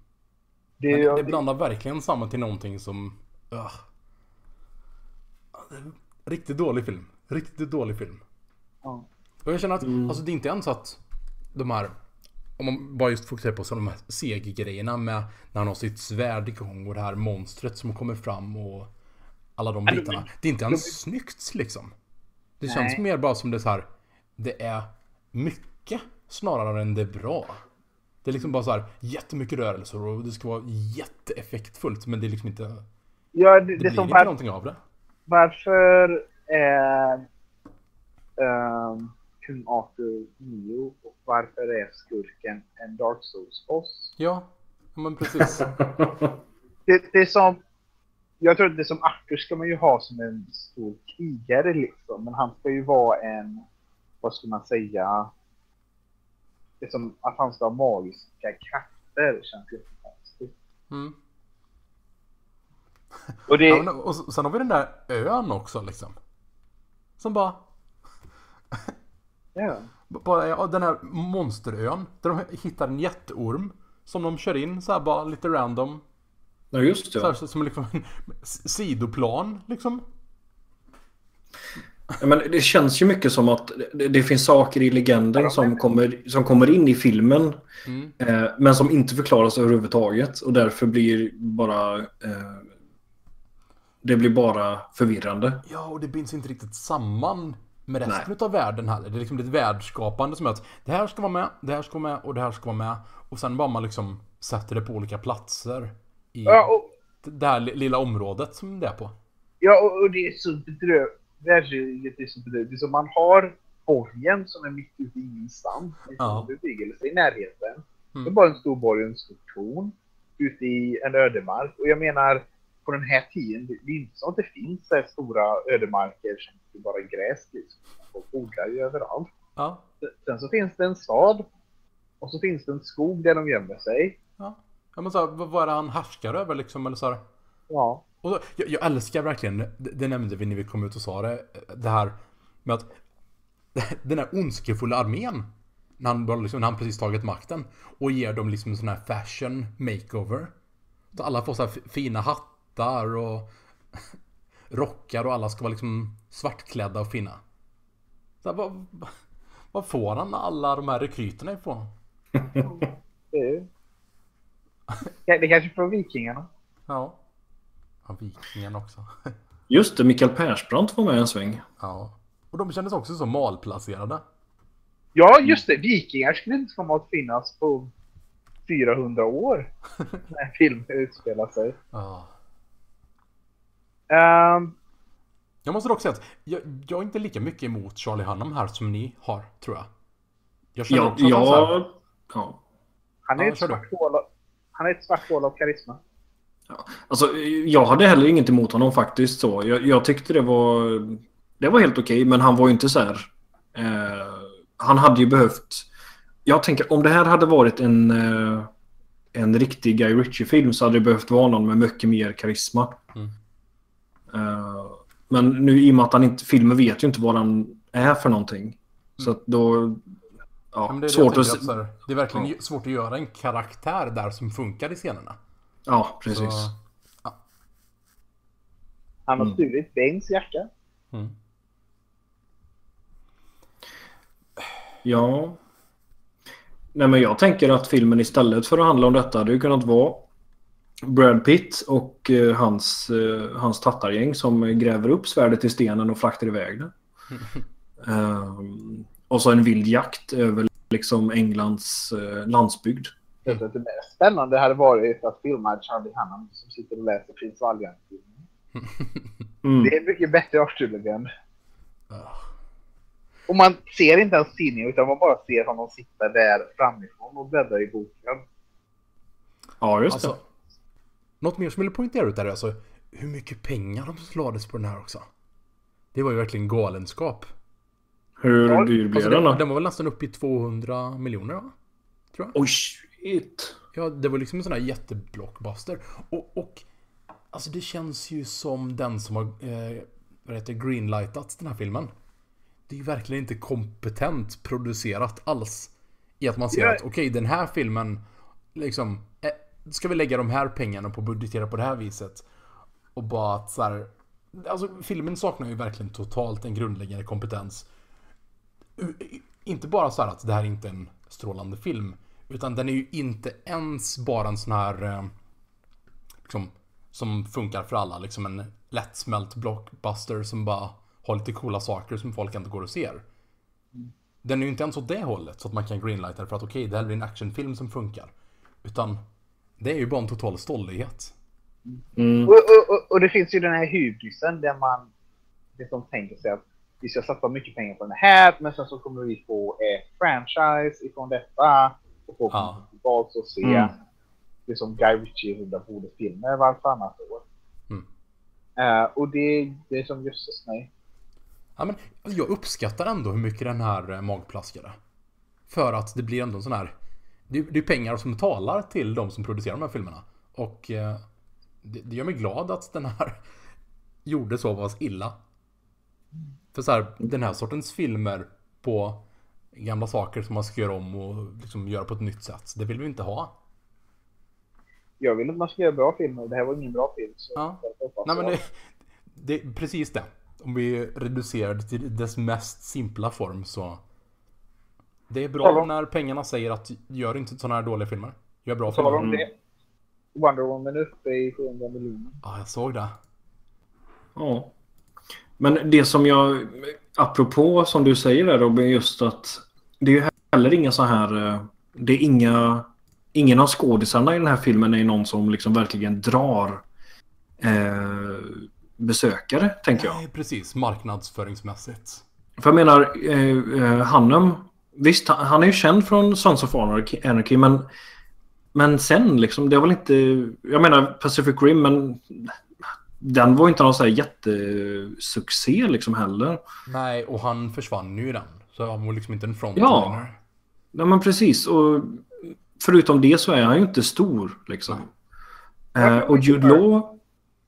Det, Men det blandar verkligen samman till någonting som... Uh. Riktigt dålig film. Riktigt dålig film. ja. Och jag känner att, alltså det är inte ens att de här, om man bara just fokuserar på så de här CG-grejerna med när han har sitt svärd igång och det här monstret som kommer fram och alla de bitarna. Det är inte ens snyggt liksom. Det känns Nej. mer bara som det är så här, det är mycket snarare än det är bra. Det är liksom bara så här jättemycket rörelser och det ska vara jätteeffektfullt men det är liksom inte, det, Ja, det, det, blir som inte var, någonting av det. varför är ehm, kung Arthur Neo och varför är skurken en Dark Souls-boss? Ja, ja men precis. Det, det är som... Jag tror att det som Arthur ska man ju ha som en stor krigare liksom. Men han ska ju vara en... Vad ska man säga? Det som att han ska ha magiska krafter känns jättekonstigt. Mm. Och det... Ja, men, och sen har vi den där ön också liksom. Som bara, Ja. bara ja, den här monsterön. Där de hittar en jätteorm. Som de kör in så här bara lite random. Ja, just det. Så här, som liksom en sidoplan liksom. Ja, Men det känns ju mycket som att det, det finns saker i legenden som kommer, som kommer in i filmen. Mm. Eh, men som inte förklaras överhuvudtaget. Och därför blir bara... Eh, det blir bara förvirrande. Ja, och det binds inte riktigt samman med resten av världen heller. Det är liksom ett världsskapande som är att det här ska vara med, det här ska vara med och det här ska vara med. Och sen bara man liksom sätter det på olika platser i Ja, och, det här li- lilla området som det är på. ja, och, och det är så bedrövligt. Världskriget är bedrövligt. Det är som man har borgen som är mitt ute i ingenstans. Det Ja. bebyggelse i närheten. Mm. Det är bara en stor borg och en stor torn. Ute i en ödemark. Och jag menar, på den här tiden, det det är inte så att det finns så stora ödemarker som det bara gräs liksom. Folk odlar ju överallt. Ja, Sen så finns det en stad. Och så finns det en skog där de gömmer sig. ja. ja men så här, vad är det han härskar över liksom? Eller så här. Ja. Och så, jag, jag älskar verkligen, det, det nämnde vi när vi kom ut och sa det, det här med att den här ondskefulla armén, när han, liksom, när han precis tagit makten, och ger dem liksom en sån här fashion makeover. Så alla får så fina hattar och rockar och alla ska vara liksom svartklädda och fina. Så här, vad, vad får han alla de här rekryterna ifrån? Det är Det kanske från vikingarna. Ja. Ja, vikingen också. Just det, Mikael Persbrandt var med en sväng. Ja. Och de kändes också så malplacerade. Ja, just det. Vikingar skulle inte komma att finnas på 400 år. När filmen utspelar sig. Ja. Ehm, Jag måste dock säga att jag, jag är inte lika mycket emot Charlie Hunnam här som ni har, tror jag. Jag känner Ja, också att han så här, ja, ja. han, är Ja, ett svart hål av, han är ett svart hål av karisma. Alltså, jag hade heller inget emot honom faktiskt. så. Jag, jag tyckte det var, det var helt okej, men han var ju inte så här... Eh, han hade ju behövt... Jag tänker, om det här hade varit en, eh, en riktig Guy Ritchie-film så hade det behövt vara någon med mycket mer karisma. Mm. Eh, men nu i och med att han inte... Filmen vet ju inte vad han är för någonting. Så att då... ja, Ja, det, är det, svårt att... att, så här, det är verkligen Ja. svårt att göra en karaktär där som funkar i scenerna. Ja, precis. Så, Han har Mm. stulit Bengs hjärta. mm. Ja. Nej men jag tänker att filmen istället för att handla om detta hade ju kunnat vara Brad Pitt och eh, hans, eh, hans tattargäng som gräver upp svärdet i stenen och fraktar iväg det. Ehm, och så en vild jakt över liksom Englands eh, landsbygd. Jag tror att det mest spännande hade varit att filma Charlie Hunnam som sitter och läser Prins Valiant-filmen. Mm. Det är mycket bättre Arthur-legend. Ah. Och man ser inte ens tidningen utan man bara ser honom sitta där framifrån och bläddra i boken. Ja, just Alltså, något mer som jag vill poängtera ut där är alltså hur mycket pengar de lades på den här också. Det var ju verkligen galenskap. det. Hur dyr blev Alltså, den den, då? den var väl nästan uppe i 200 miljoner va? Tror jag. Oj, shit. Ja, det var liksom en sån här jätteblockbuster. Och, och alltså det känns ju som den som har eh, vad heter, greenlightat den här filmen. Det är ju verkligen inte kompetent producerat alls. I att man ser Ja. att okej, den här filmen liksom eh, ska vi lägga de här pengarna på att budgetera på det här viset. Och bara att så här, Alltså filmen saknar ju verkligen totalt en grundläggande kompetens. Inte bara så här att det här är inte är en strålande film. Utan den är ju inte ens bara en sån här... Eh, liksom, som funkar för alla. Liksom en lättsmält blockbuster som bara har lite coola saker som folk inte går och ser. Den är ju inte ens åt det hållet så att man kan greenlighta det för att okej, det här blir en actionfilm som funkar. Utan det är ju bara en total stollighet. Mm. Och, och, och, och det finns ju den här hybrisen där man liksom tänker sig att vi ska satsa mycket pengar på den här, men sen så kommer vi få ett franchise ifrån detta. Och folk Ja. tillbaka och se Mm. det som Guy Ritchie rullar filmer vartannat år. Mm. Eh, och det, det är som jösses mig. Ja, men jag uppskattar ändå hur mycket den här eh, magplaskade. För att det blir ändå en sån här... Det, det är pengar som talar till de som producerar de här filmerna. Och eh, det, det gör mig glad att den här gjorde så pass illa. För så här, den här sortens filmer på gamla saker som man ska göra om och liksom göra på ett nytt sätt. Det vill vi inte ha. Jag vill att man ska göra bra filmer. Det här var ingen bra film. Så Ja. Nej men det, det är precis det. Om vi reducerar det till dess mest simpla form så... Det är bra Tala- när pengarna säger att gör inte sådana här dåliga filmer. Gör bra Talar filmer. om det. Wonder Woman är uppe i 700 miljoner. Ja, jag såg det. Ja. Men det som jag, apropå som du säger där Robin, just att det är ju heller inga så här, eh, det är inga, ingen av skådisarna i den här filmen är någon som liksom verkligen drar eh, besökare, tänker jag. Nej, precis. Marknadsföringsmässigt. För jag menar, eh, eh, Hannem, visst han, är ju känd från Sons of Anarchy, men, men sen liksom, det var väl inte, jag menar Pacific Rim, men den var inte någon så här jättesuccé liksom heller. Nej, och han försvann ju i den. Så han var liksom inte en frontliner. Ja, men precis. Och förutom det så är han ju inte stor liksom. Eh, och Jude Law...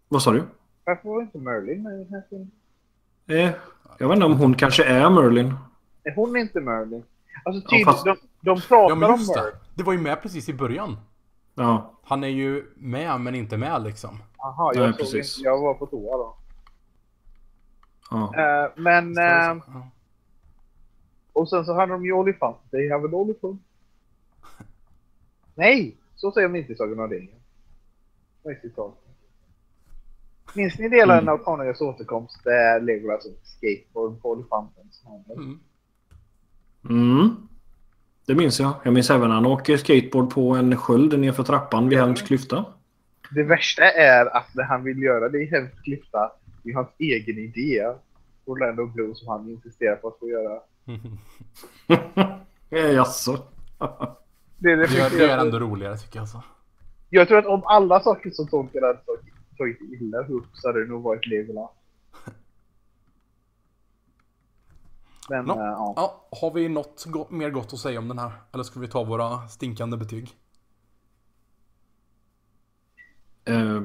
Vad sa du? Varför var inte Merlin med i den här filmen? Eh, jag vet inte om hon kanske är Merlin. Är hon inte Merlin? Alltså Ja, tydligt, fast- de, de pratar Ja, men om just Merlin. det. Det var ju med precis i början. Ja, Han är ju med, men inte med liksom. Jaha, Nej, jag, precis. inte, jag var på toa då. ja. Eh, men... Ja. Uh, och sen så hade de ju olifant. They have an olifant. Nej! Så säger de inte i Sagan om ringen. Vad är citatet? Minns ni delen Mm. av Konungens återkomst där Legolas och skateboard på handlar? Mm. Mm. Det minns jag. Jag minns även när han åker skateboard på en sköld nerför trappan vid Helms klyfta. Det värsta är att när han vill göra det i Helms klyfta, det är hans egen idé. Orlando Bloom som han insisterar på att få göra. Eh, Jaså? Det är det Det, det är ändå roligare tycker jag alltså. Jag tror att om alla saker som Tolkien hade tagit- illa upp så hade det nog varit Legolas. Men Nå. eh, ja. Ja, har vi något go- mer gott att säga om den här? Eller ska vi ta våra stinkande betyg? Eh,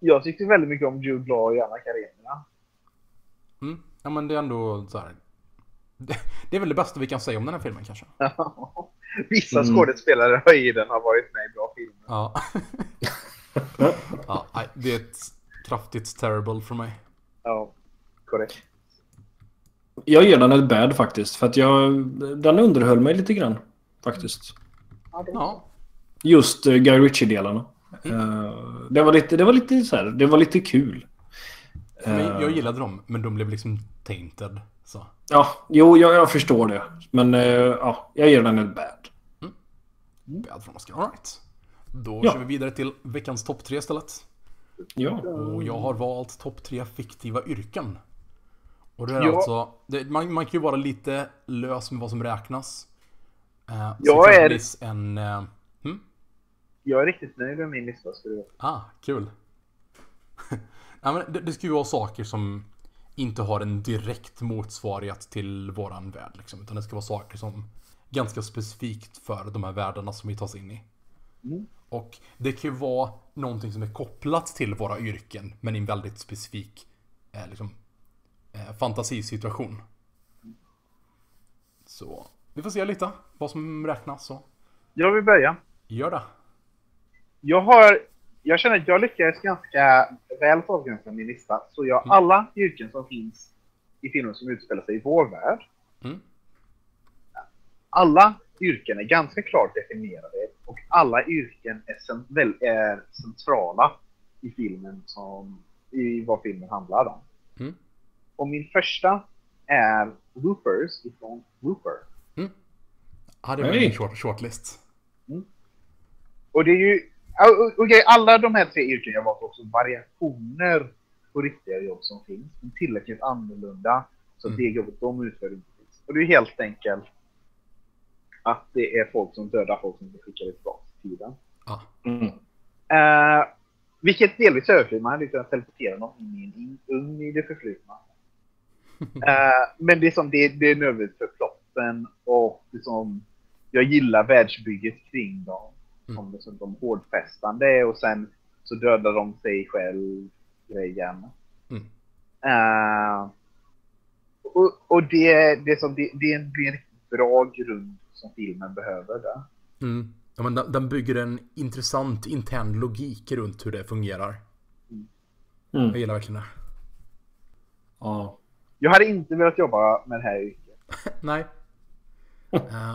Jag tyckte väldigt mycket om Jude Law och Anna Karenina. Mm. Ja men det är ändå så här. Det, är väl det bästa vi kan säga om den här filmen kanske. Vissa Mm. skådespelare i den har varit med i bra filmer. Ja. ja det är ett kraftigt terrible för mig. Ja, korrekt. jag ger den ett bad faktiskt. För att jag, den underhöll mig lite grann. Faktiskt. Ja. Just uh, Guy Ritchie-delarna. Eh, det, var lite, det var lite så här, det var lite kul. Men Eh, jag gillade dem, men de blev liksom tainted. Så. Ja, jo, jag, jag förstår det. Men eh, ja, jag ger den ett bad. Bad från Oscar. All right. Då Ja. kör vi vidare till veckans topp tre istället. Ja. Och jag har valt topp tre fiktiva yrken. Och det är Ja. alltså, det, man, man kan ju vara lite lös med vad som räknas. Eh, Jag är- en... Eh, hmm? Jag är riktigt nöjd med min lista. Ah, kul. ja, men det, det ska ju vara saker som inte har en direkt motsvarighet till våran värld. Liksom, utan det ska vara saker som ganska specifikt för de här världarna som vi tar oss in i. Mm. Och det kan ju vara någonting som är kopplat till våra yrken, men i en väldigt specifik eh, liksom, eh, fantasisituation. Så vi får se lite vad som räknas. Så Jag vill börja. gör det. Jag har... Jag känner att jag lyckades ganska väl få avgränsa min lista. Så jag har alla yrken som finns i filmer som utspelar sig i vår värld. Mm. Alla yrken är ganska klart definierade och alla yrken är, cent- väl, är centrala i filmen som i vad filmen handlar om. Mm. Och min första är Loopers ifrån Looper. Ja, det var min short, shortlist. Och det är ju... Okej, alla de här tre yrken jag valt är också variationer på riktiga jobb som finns. Men tillräckligt annorlunda så Mm. det jobbet de utför inte finns. Och det är helt enkelt att det är folk som dödar folk som inte skickar tillbaka till tiden. Ja. Mm. Uh, vilket delvis överflyger. Man hade kunnat teleportera någon in i en ugn i det förflutna. Eh, men det är, som, det, det är nödvändigt för plotten och det som, jag gillar världsbygget kring dem. Mm. Som det som de hårdfästande och sen så dödar de sig själv grejen. Mm. Eh, och, och det, det, är som, det, det är en, riktigt bra grund som filmen behöver där. Mm. Ja, men den, den bygger en intressant intern logik runt hur det fungerar. Jag Mm. gillar verkligen det. Ja. Jag hade inte velat jobba med det här yrket. Nej. Eh,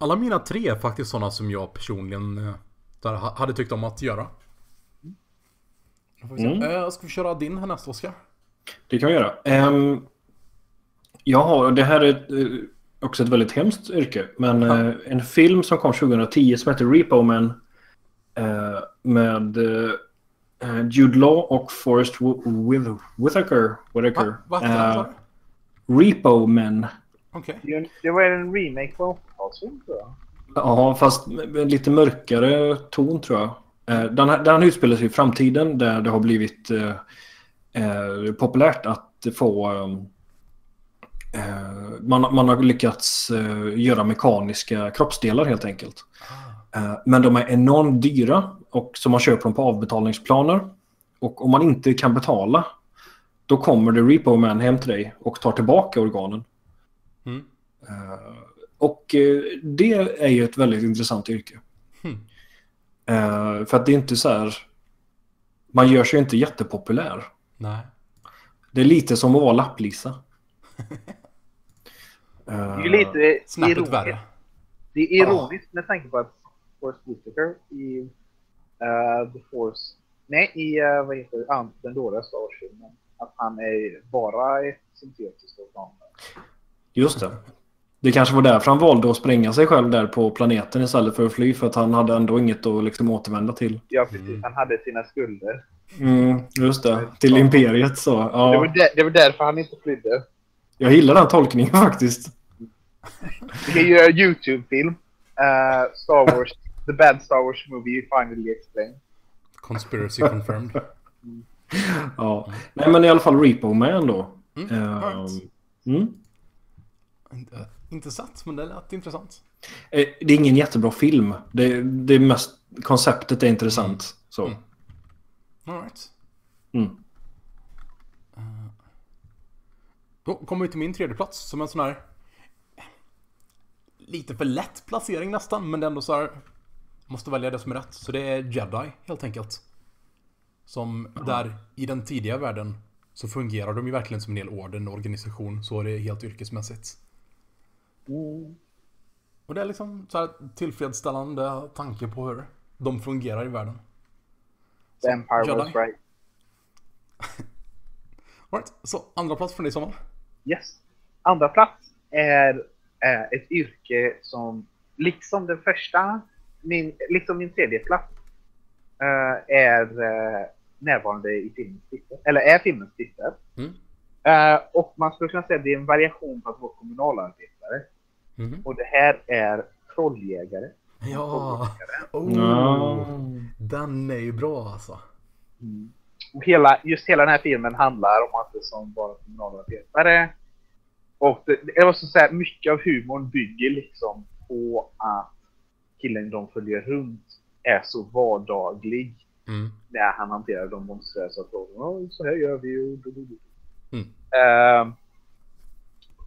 alla mina tre är faktiskt sådana som jag personligen eh, där ha- hade tyckt om att göra. Vi. Mm. Eh, ska vi köra din härnäst, Oskar? Det kan vi göra. Um, jag har, det här är eh, också ett väldigt hemskt yrke. Men Ja. en film som kom 2010 som heter Repo Man. med uh, Jude Law och Forrest Wh- Whith- Whitaker. Whitaker. Va? Du? Repo Man. Okej. Det var en remake på 80-talsfilm tror jag. Ja, fast med lite mörkare ton tror jag. Eh, Den, här- den utspelar sig i framtiden där det har blivit eh, eh, populärt att få... eh, eh, man, man har lyckats eh, göra mekaniska kroppsdelar helt enkelt. Ah. Eh, men de är enormt dyra och så man köper dem på avbetalningsplaner. Och om man inte kan betala då kommer det Repo Man hem till dig och tar tillbaka organen. Mm. Och eh, det är ju ett väldigt intressant yrke. Hmm. Eh, för att det är inte så här... Man gör sig ju inte jättepopulär. Nej. Det är lite som att vara lapplisa. Det är Eh, ju lite ironiskt. värre. Det är ironiskt med tanke på att Forrest Whitaker i eh, The Force... Nej, i uh, vad heter det? Den dåliga Star Wars-filmen. Att han är bara ett syntetiskt organ. Just det. Det kanske var därför han valde att spränga sig själv där på planeten istället för att fly. För att han hade ändå inget att liksom återvända till. Ja, precis. Mm. Han hade sina skulder. Mm, just det. Till imperiet så. Det, var Ja, där, det var därför han inte flydde. jag gillar den tolkningen faktiskt. Vi en YouTube-film. Eh, Star Wars. The Bad Star Wars Movie Finally Explained. Conspiracy confirmed. Ja. Nej men i alla fall Repo Man då. Mm. Eh, alright. mm. Inte, sett, men det lät intressant. Eh, Det är ingen jättebra film. Det, det är mest konceptet är intressant. Så. Mm. Alright. Mm. Då kommer vi till min tredje plats som en sån här lite för lätt placering nästan, men det är ändå så här måste välja det som är rätt. Så det är Jedi helt enkelt. Som där i den tidiga världen så fungerar de ju verkligen som en hel orden organisation, så är det helt yrkesmässigt. Mm. Och det är liksom så här tillfredsställande tanke på hur de fungerar i världen. Empire Jedi. was right. Alright, så andra plats från dig Samuel. Yes. Andra plats är eh, ett yrke som, liksom den första, min, liksom min tredje plats, eh, är eh, närvarande i filmens titel. Eller är filmens titel. Mm. Eh, och man skulle kunna säga att det är en variation på att vara kommunalarbetare. Mhm. Och det här är trolljägare. Ja. Oh, Ja. Den är ju bra alltså. Mm. Och hela, just hela den här filmen handlar om att det som bara kommunalarbetare. Och det, det var så säga, mycket av humorn bygger liksom på att killen de följer runt är så vardaglig Mm. när han hanterar de monstruösa frågorna. "Ja, Så här gör vi och... Mm. Ehm,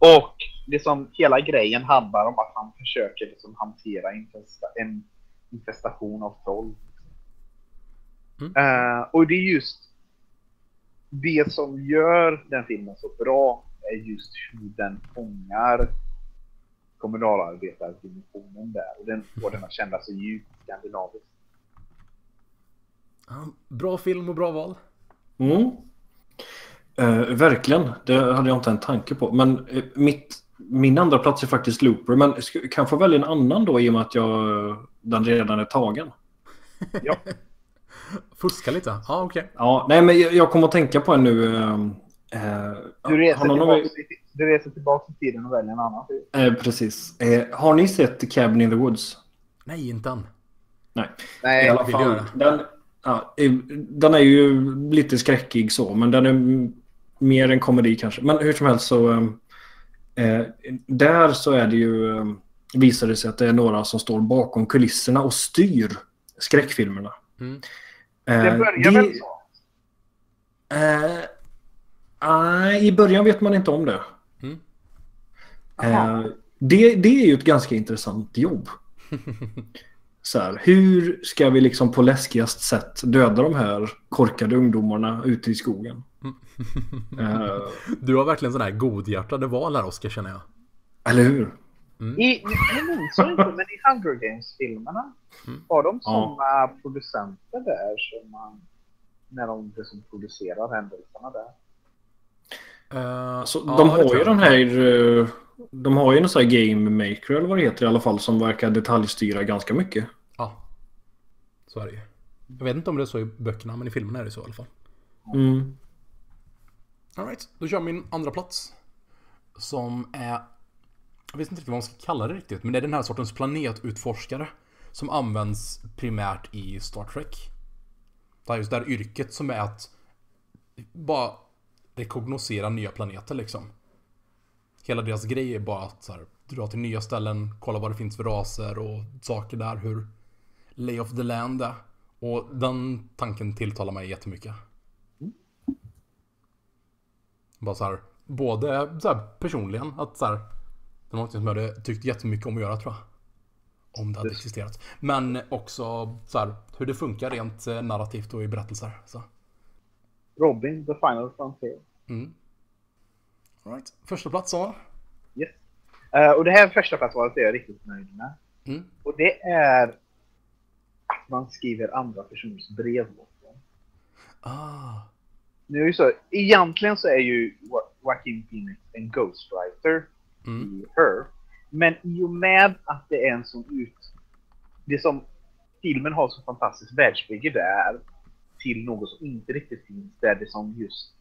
och liksom hela grejen handlar om att han försöker liksom hantera infesta, en infestation av troll. Mm. Eh, och det är just det som gör den filmen så bra är just hur den fångar kommunalarbetardimensionen där. Och den får den att kännas så djupt skandinaviskt. Ja, bra film och bra val. Mm. Eh, verkligen, det hade jag inte en tanke på. Men eh, mitt, min andra plats är faktiskt Looper. Men kan jag få välja en annan då i och med att jag, den redan är tagen? Ja. Fuska lite. Ja, okej. Ja, nej men jag, jag kommer att tänka på en nu. eh, eh, Du reser, tillbaka, i- du reser tillbaka i tiden och väljer en annan eh, precis. Eh, har ni sett Cabin in the Woods? Nej, inte än. Nej. I Nej, alla vill fall. Den, ja, den är ju lite skräckig så, men den är mer en komedi kanske. Men hur som helst så... eh, Eh, där så är det ju... Eh, visar det sig att det är några som står bakom kulisserna och styr skräckfilmerna. Mm. Eh, det börjar det- väl så? Eh, nej, i början vet man inte om det. Mm. Eh, det, det är ju ett ganska intressant jobb. Så här, hur ska vi liksom på läskigast sätt döda de här korkade ungdomarna ute i skogen? Eh, Du har verkligen sådana här godhjärtade val här, Oskar, känner jag. eller hur? I, jag minns inte, men i Hunger Games-filmerna Mm. har de Ja. sådana producenter där som man, när de liksom producerar händelserna där. Uh, Så de har ju den här... eh, De har ju en sån här game maker eller vad det heter i alla fall som verkar detaljstyra ganska mycket. Ja. Så är det ju. Jag vet inte om det är så i böckerna, men i filmerna är det så i alla fall. Mm. Alright, då kör jag min andra plats. Som är... Jag vet inte riktigt vad man ska kalla det riktigt, men det är den här sortens planetutforskare. Som används primärt i Star Trek. Det här just det här yrket som är att bara rekognosera nya planeter liksom. Hela deras grej är bara att så här, dra till nya ställen, kolla vad det finns för raser och saker där, hur lay of the land är. Och den tanken tilltalar mig jättemycket. Bara så här, både så här, personligen, att så här, det var något som jag hade tyckt jättemycket om att göra tror jag. Om det hade Just. existerat. Men också så här, hur det funkar rent eh, narrativt och i berättelser. Så. Robin, The Final Frontier. Mm. All right. Första plats så. Yes. Eh, och det här första platsvalet är jag riktigt nöjd med. Mm. Och det är att man skriver andra personers brev åt dem. Ah. Nu är så, egentligen så är ju Jo- Joaquin Phoenix en ghostwriter Mm. i Her. Men i och med att det är en sån ut... Det som filmen har så fantastiskt världsbygge där till något som inte riktigt finns där det som just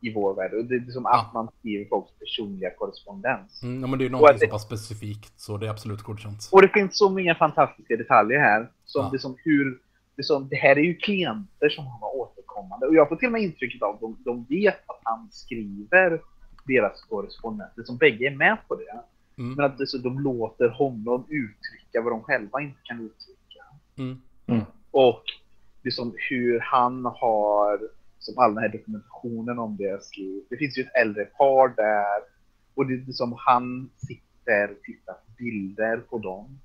i vår värld. Och det är som Ja. att man skriver folks personliga korrespondens. Mm, ja, men det är ju någonting att så pass specifikt så det är absolut godkänt. Och det finns så många fantastiska detaljer här. Som Ja. det som hur... Det, som, det här är ju klienter som har återkommande. Och jag får till och med intrycket av att de, de vet att han skriver deras korrespondenter. Som bägge är med på det. Mm. Men att så, de låter honom uttrycka vad de själva inte kan uttrycka. Mm. Och det som hur han har, som all den här dokumentationen om det skrivit. Det finns ju ett äldre par där. Och det är som han sitter och tittar på bilder på dem.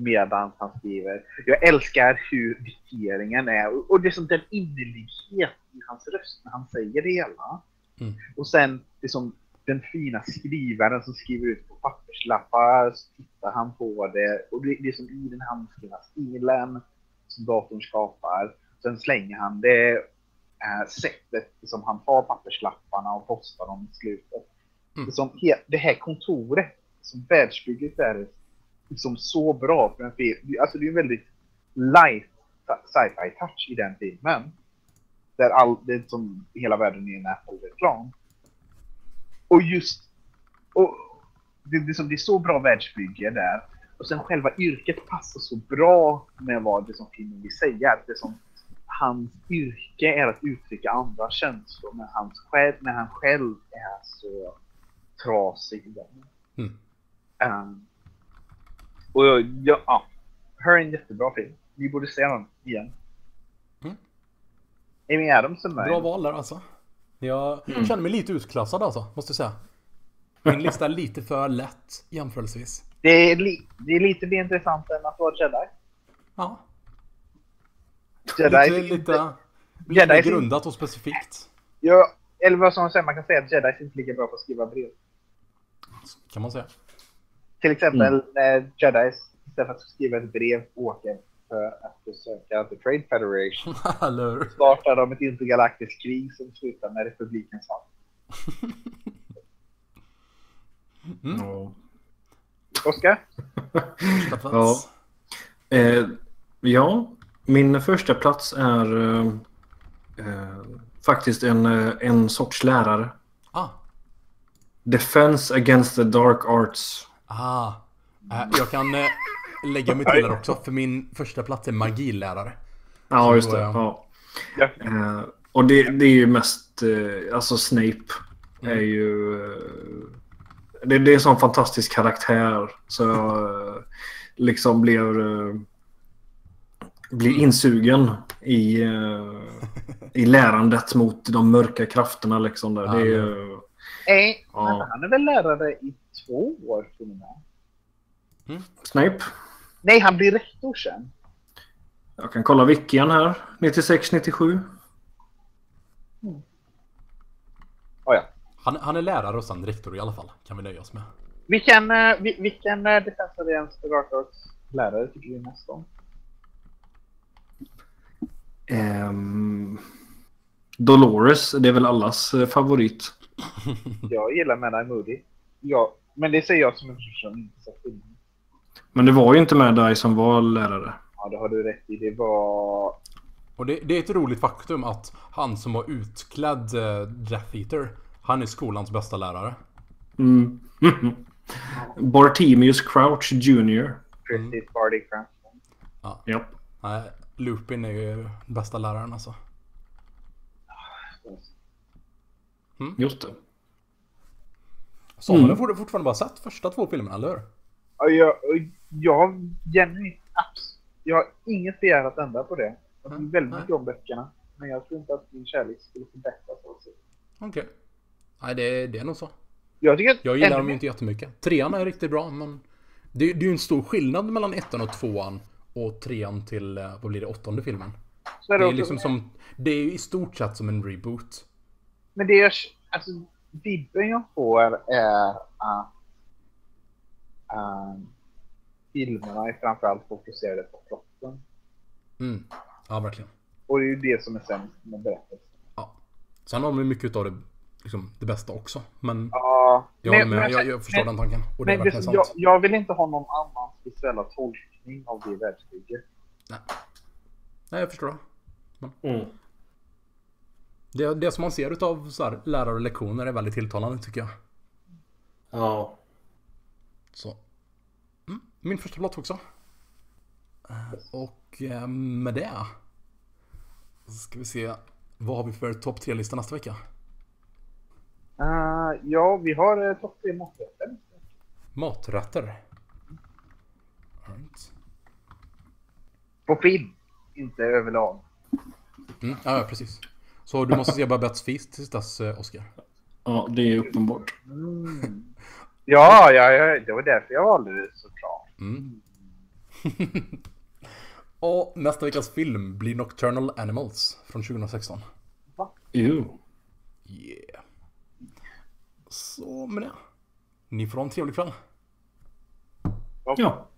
Medan han skriver. Jag älskar hur dikteringen är. Och, det är som den innerlighet i hans röst när han säger det hela. Mm. Och sen det som den fina skrivaren som skriver ut på papperslappar. Så tittar han på det. Och det, det är som i den handskrivna stilen som datorn skapar. Sen slänger han det eh, sättet som han tar papperslapparna och postar dem i slutet. Mm. Det, som, det här kontoret, som världsbygget är liksom så bra för en film. Alltså det är en väldigt light sci-fi touch i den filmen. Där all, det är som hela världen är en Apple-reklam. Och just... Och det, det, är som, det är så bra världsbygge där. Och sen själva yrket passar så bra med vad det som filmen vill säga. Det som hans yrke är att uttrycka andra känslor, men hans själv, när han själv är så trasig. Mm. Um, och jag, ja, ja, Her är en jättebra film. Vi borde se den igen. Mm. Amy Adams är med. Bra val där alltså. Jag Mm. känner mig lite utklassad alltså, måste jag säga. Min lista är lite för lätt jämförelsevis. Det är, li, det är lite mer intressant än att vara jedi. Ja, Jedi, lite, är lite, inte, lite Jedi- grundat och specifikt. ja, eller vad som säger, man kan säga att jedi är inte lika bra på att skriva brev. Kan man säga. Till exempel när jedi istället för att skriva ett brev åker för att besöka The Trade Federation startar de ett intergalaktiskt krig som slutar med republikens fall. Ja. Oskar? Ja. Eh, ja, min första plats är eh, eh, faktiskt en, eh, en sorts lärare. Ah, Defense against the dark arts. Ah. Eh, Jag kan eh, lägga mig till här också, för min första plats är magilärare. Ja, just det. är- Ja. Eh, och det, det är ju mest, eh, alltså Snape Mm. är ju... Eh, det, det är en sån fantastisk karaktär. Så jag eh, liksom blir, eh, blir insugen i, eh, i lärandet mot de mörka krafterna liksom. Där. Ja, det är, ja. ju- Nej, Ja. men han är väl lärare i två år till och med. Snape. Nej, han blir rektor sen. Jag kan kolla wikian här. 96-97. Oh, ja. Han, han är lärare och sen rektor i alla fall, kan vi nöja oss med. Vilken, uh, vilken uh, Defense Alliance lärare tycker du mest om? Ehm, Dolores, det är väl allas eh, favorit. Jag gillar Mad-Eye Moody. Ja, men det säger jag som en person som inte sett filmen. Men det var ju inte med dig som var lärare. Ja, det har du rätt i. Det var... Och det, det är ett roligt faktum att han som var utklädd eh, Death Eater, han är skolans bästa lärare. Mm. Bartemius Crouch Jr. Precis, Barty Cranston. Japp. Nej, Lupin är ju bästa läraren alltså. Just det. Så har Mm. du fort- fortfarande bara sett första två filmerna, eller hur? Ja, jag, jag har genuint Jag har inget begär att ändra på det. Jag tycker väldigt mycket om böckerna. Men jag tror inte att min kärlek skulle förbättras av sig. Okej. Nej, det, det är nog så. Jag tycker att Jag gillar dem ju inte jättemycket. Trean är riktigt bra, men det, det är ju en stor skillnad mellan ettan och tvåan och trean till, eh, vad blir det, åttonde filmen. så är Det är också- liksom som, det är ju i stort sett som en reboot. Men det är, alltså, vibben jag får är att um, filmerna är framförallt fokuserade på plotten. Mm. Ja, verkligen. Och det är ju det som är sämst med berättelsen. Ja. Sen har de ju mycket av det, liksom, det bästa också. Men Ja, jag, håller med, jag, jag förstår men, den tanken. Och det är men verkligen det, sant. jag, jag vill inte ha någon annan visuella tolkning av det världsbygget. Nej, jag förstår. Mm. Det, det som man ser utav så här, lärare och lektioner är väldigt tilltalande tycker jag. Ja. Så. Mm, min första plats också. Eh, Och eh, med det. Så ska vi se. Vad har vi för topp 3-lista nästa vecka? Uh, ja, vi har uh, topp tre maträtter. Maträtter. Alright. På film, inte överlag. Mm, ja, precis. Så du måste se Babettes Feast tills dess, eh, Oscar. ja, det är uppenbart. Mm. Ja, ja, ja, det var därför jag valde det såklart. Mm. och nästa veckas film blir Nocturnal Animals från 2016. Jo. Yeah. Så med det. Ni får ha en trevlig kväll. Ja.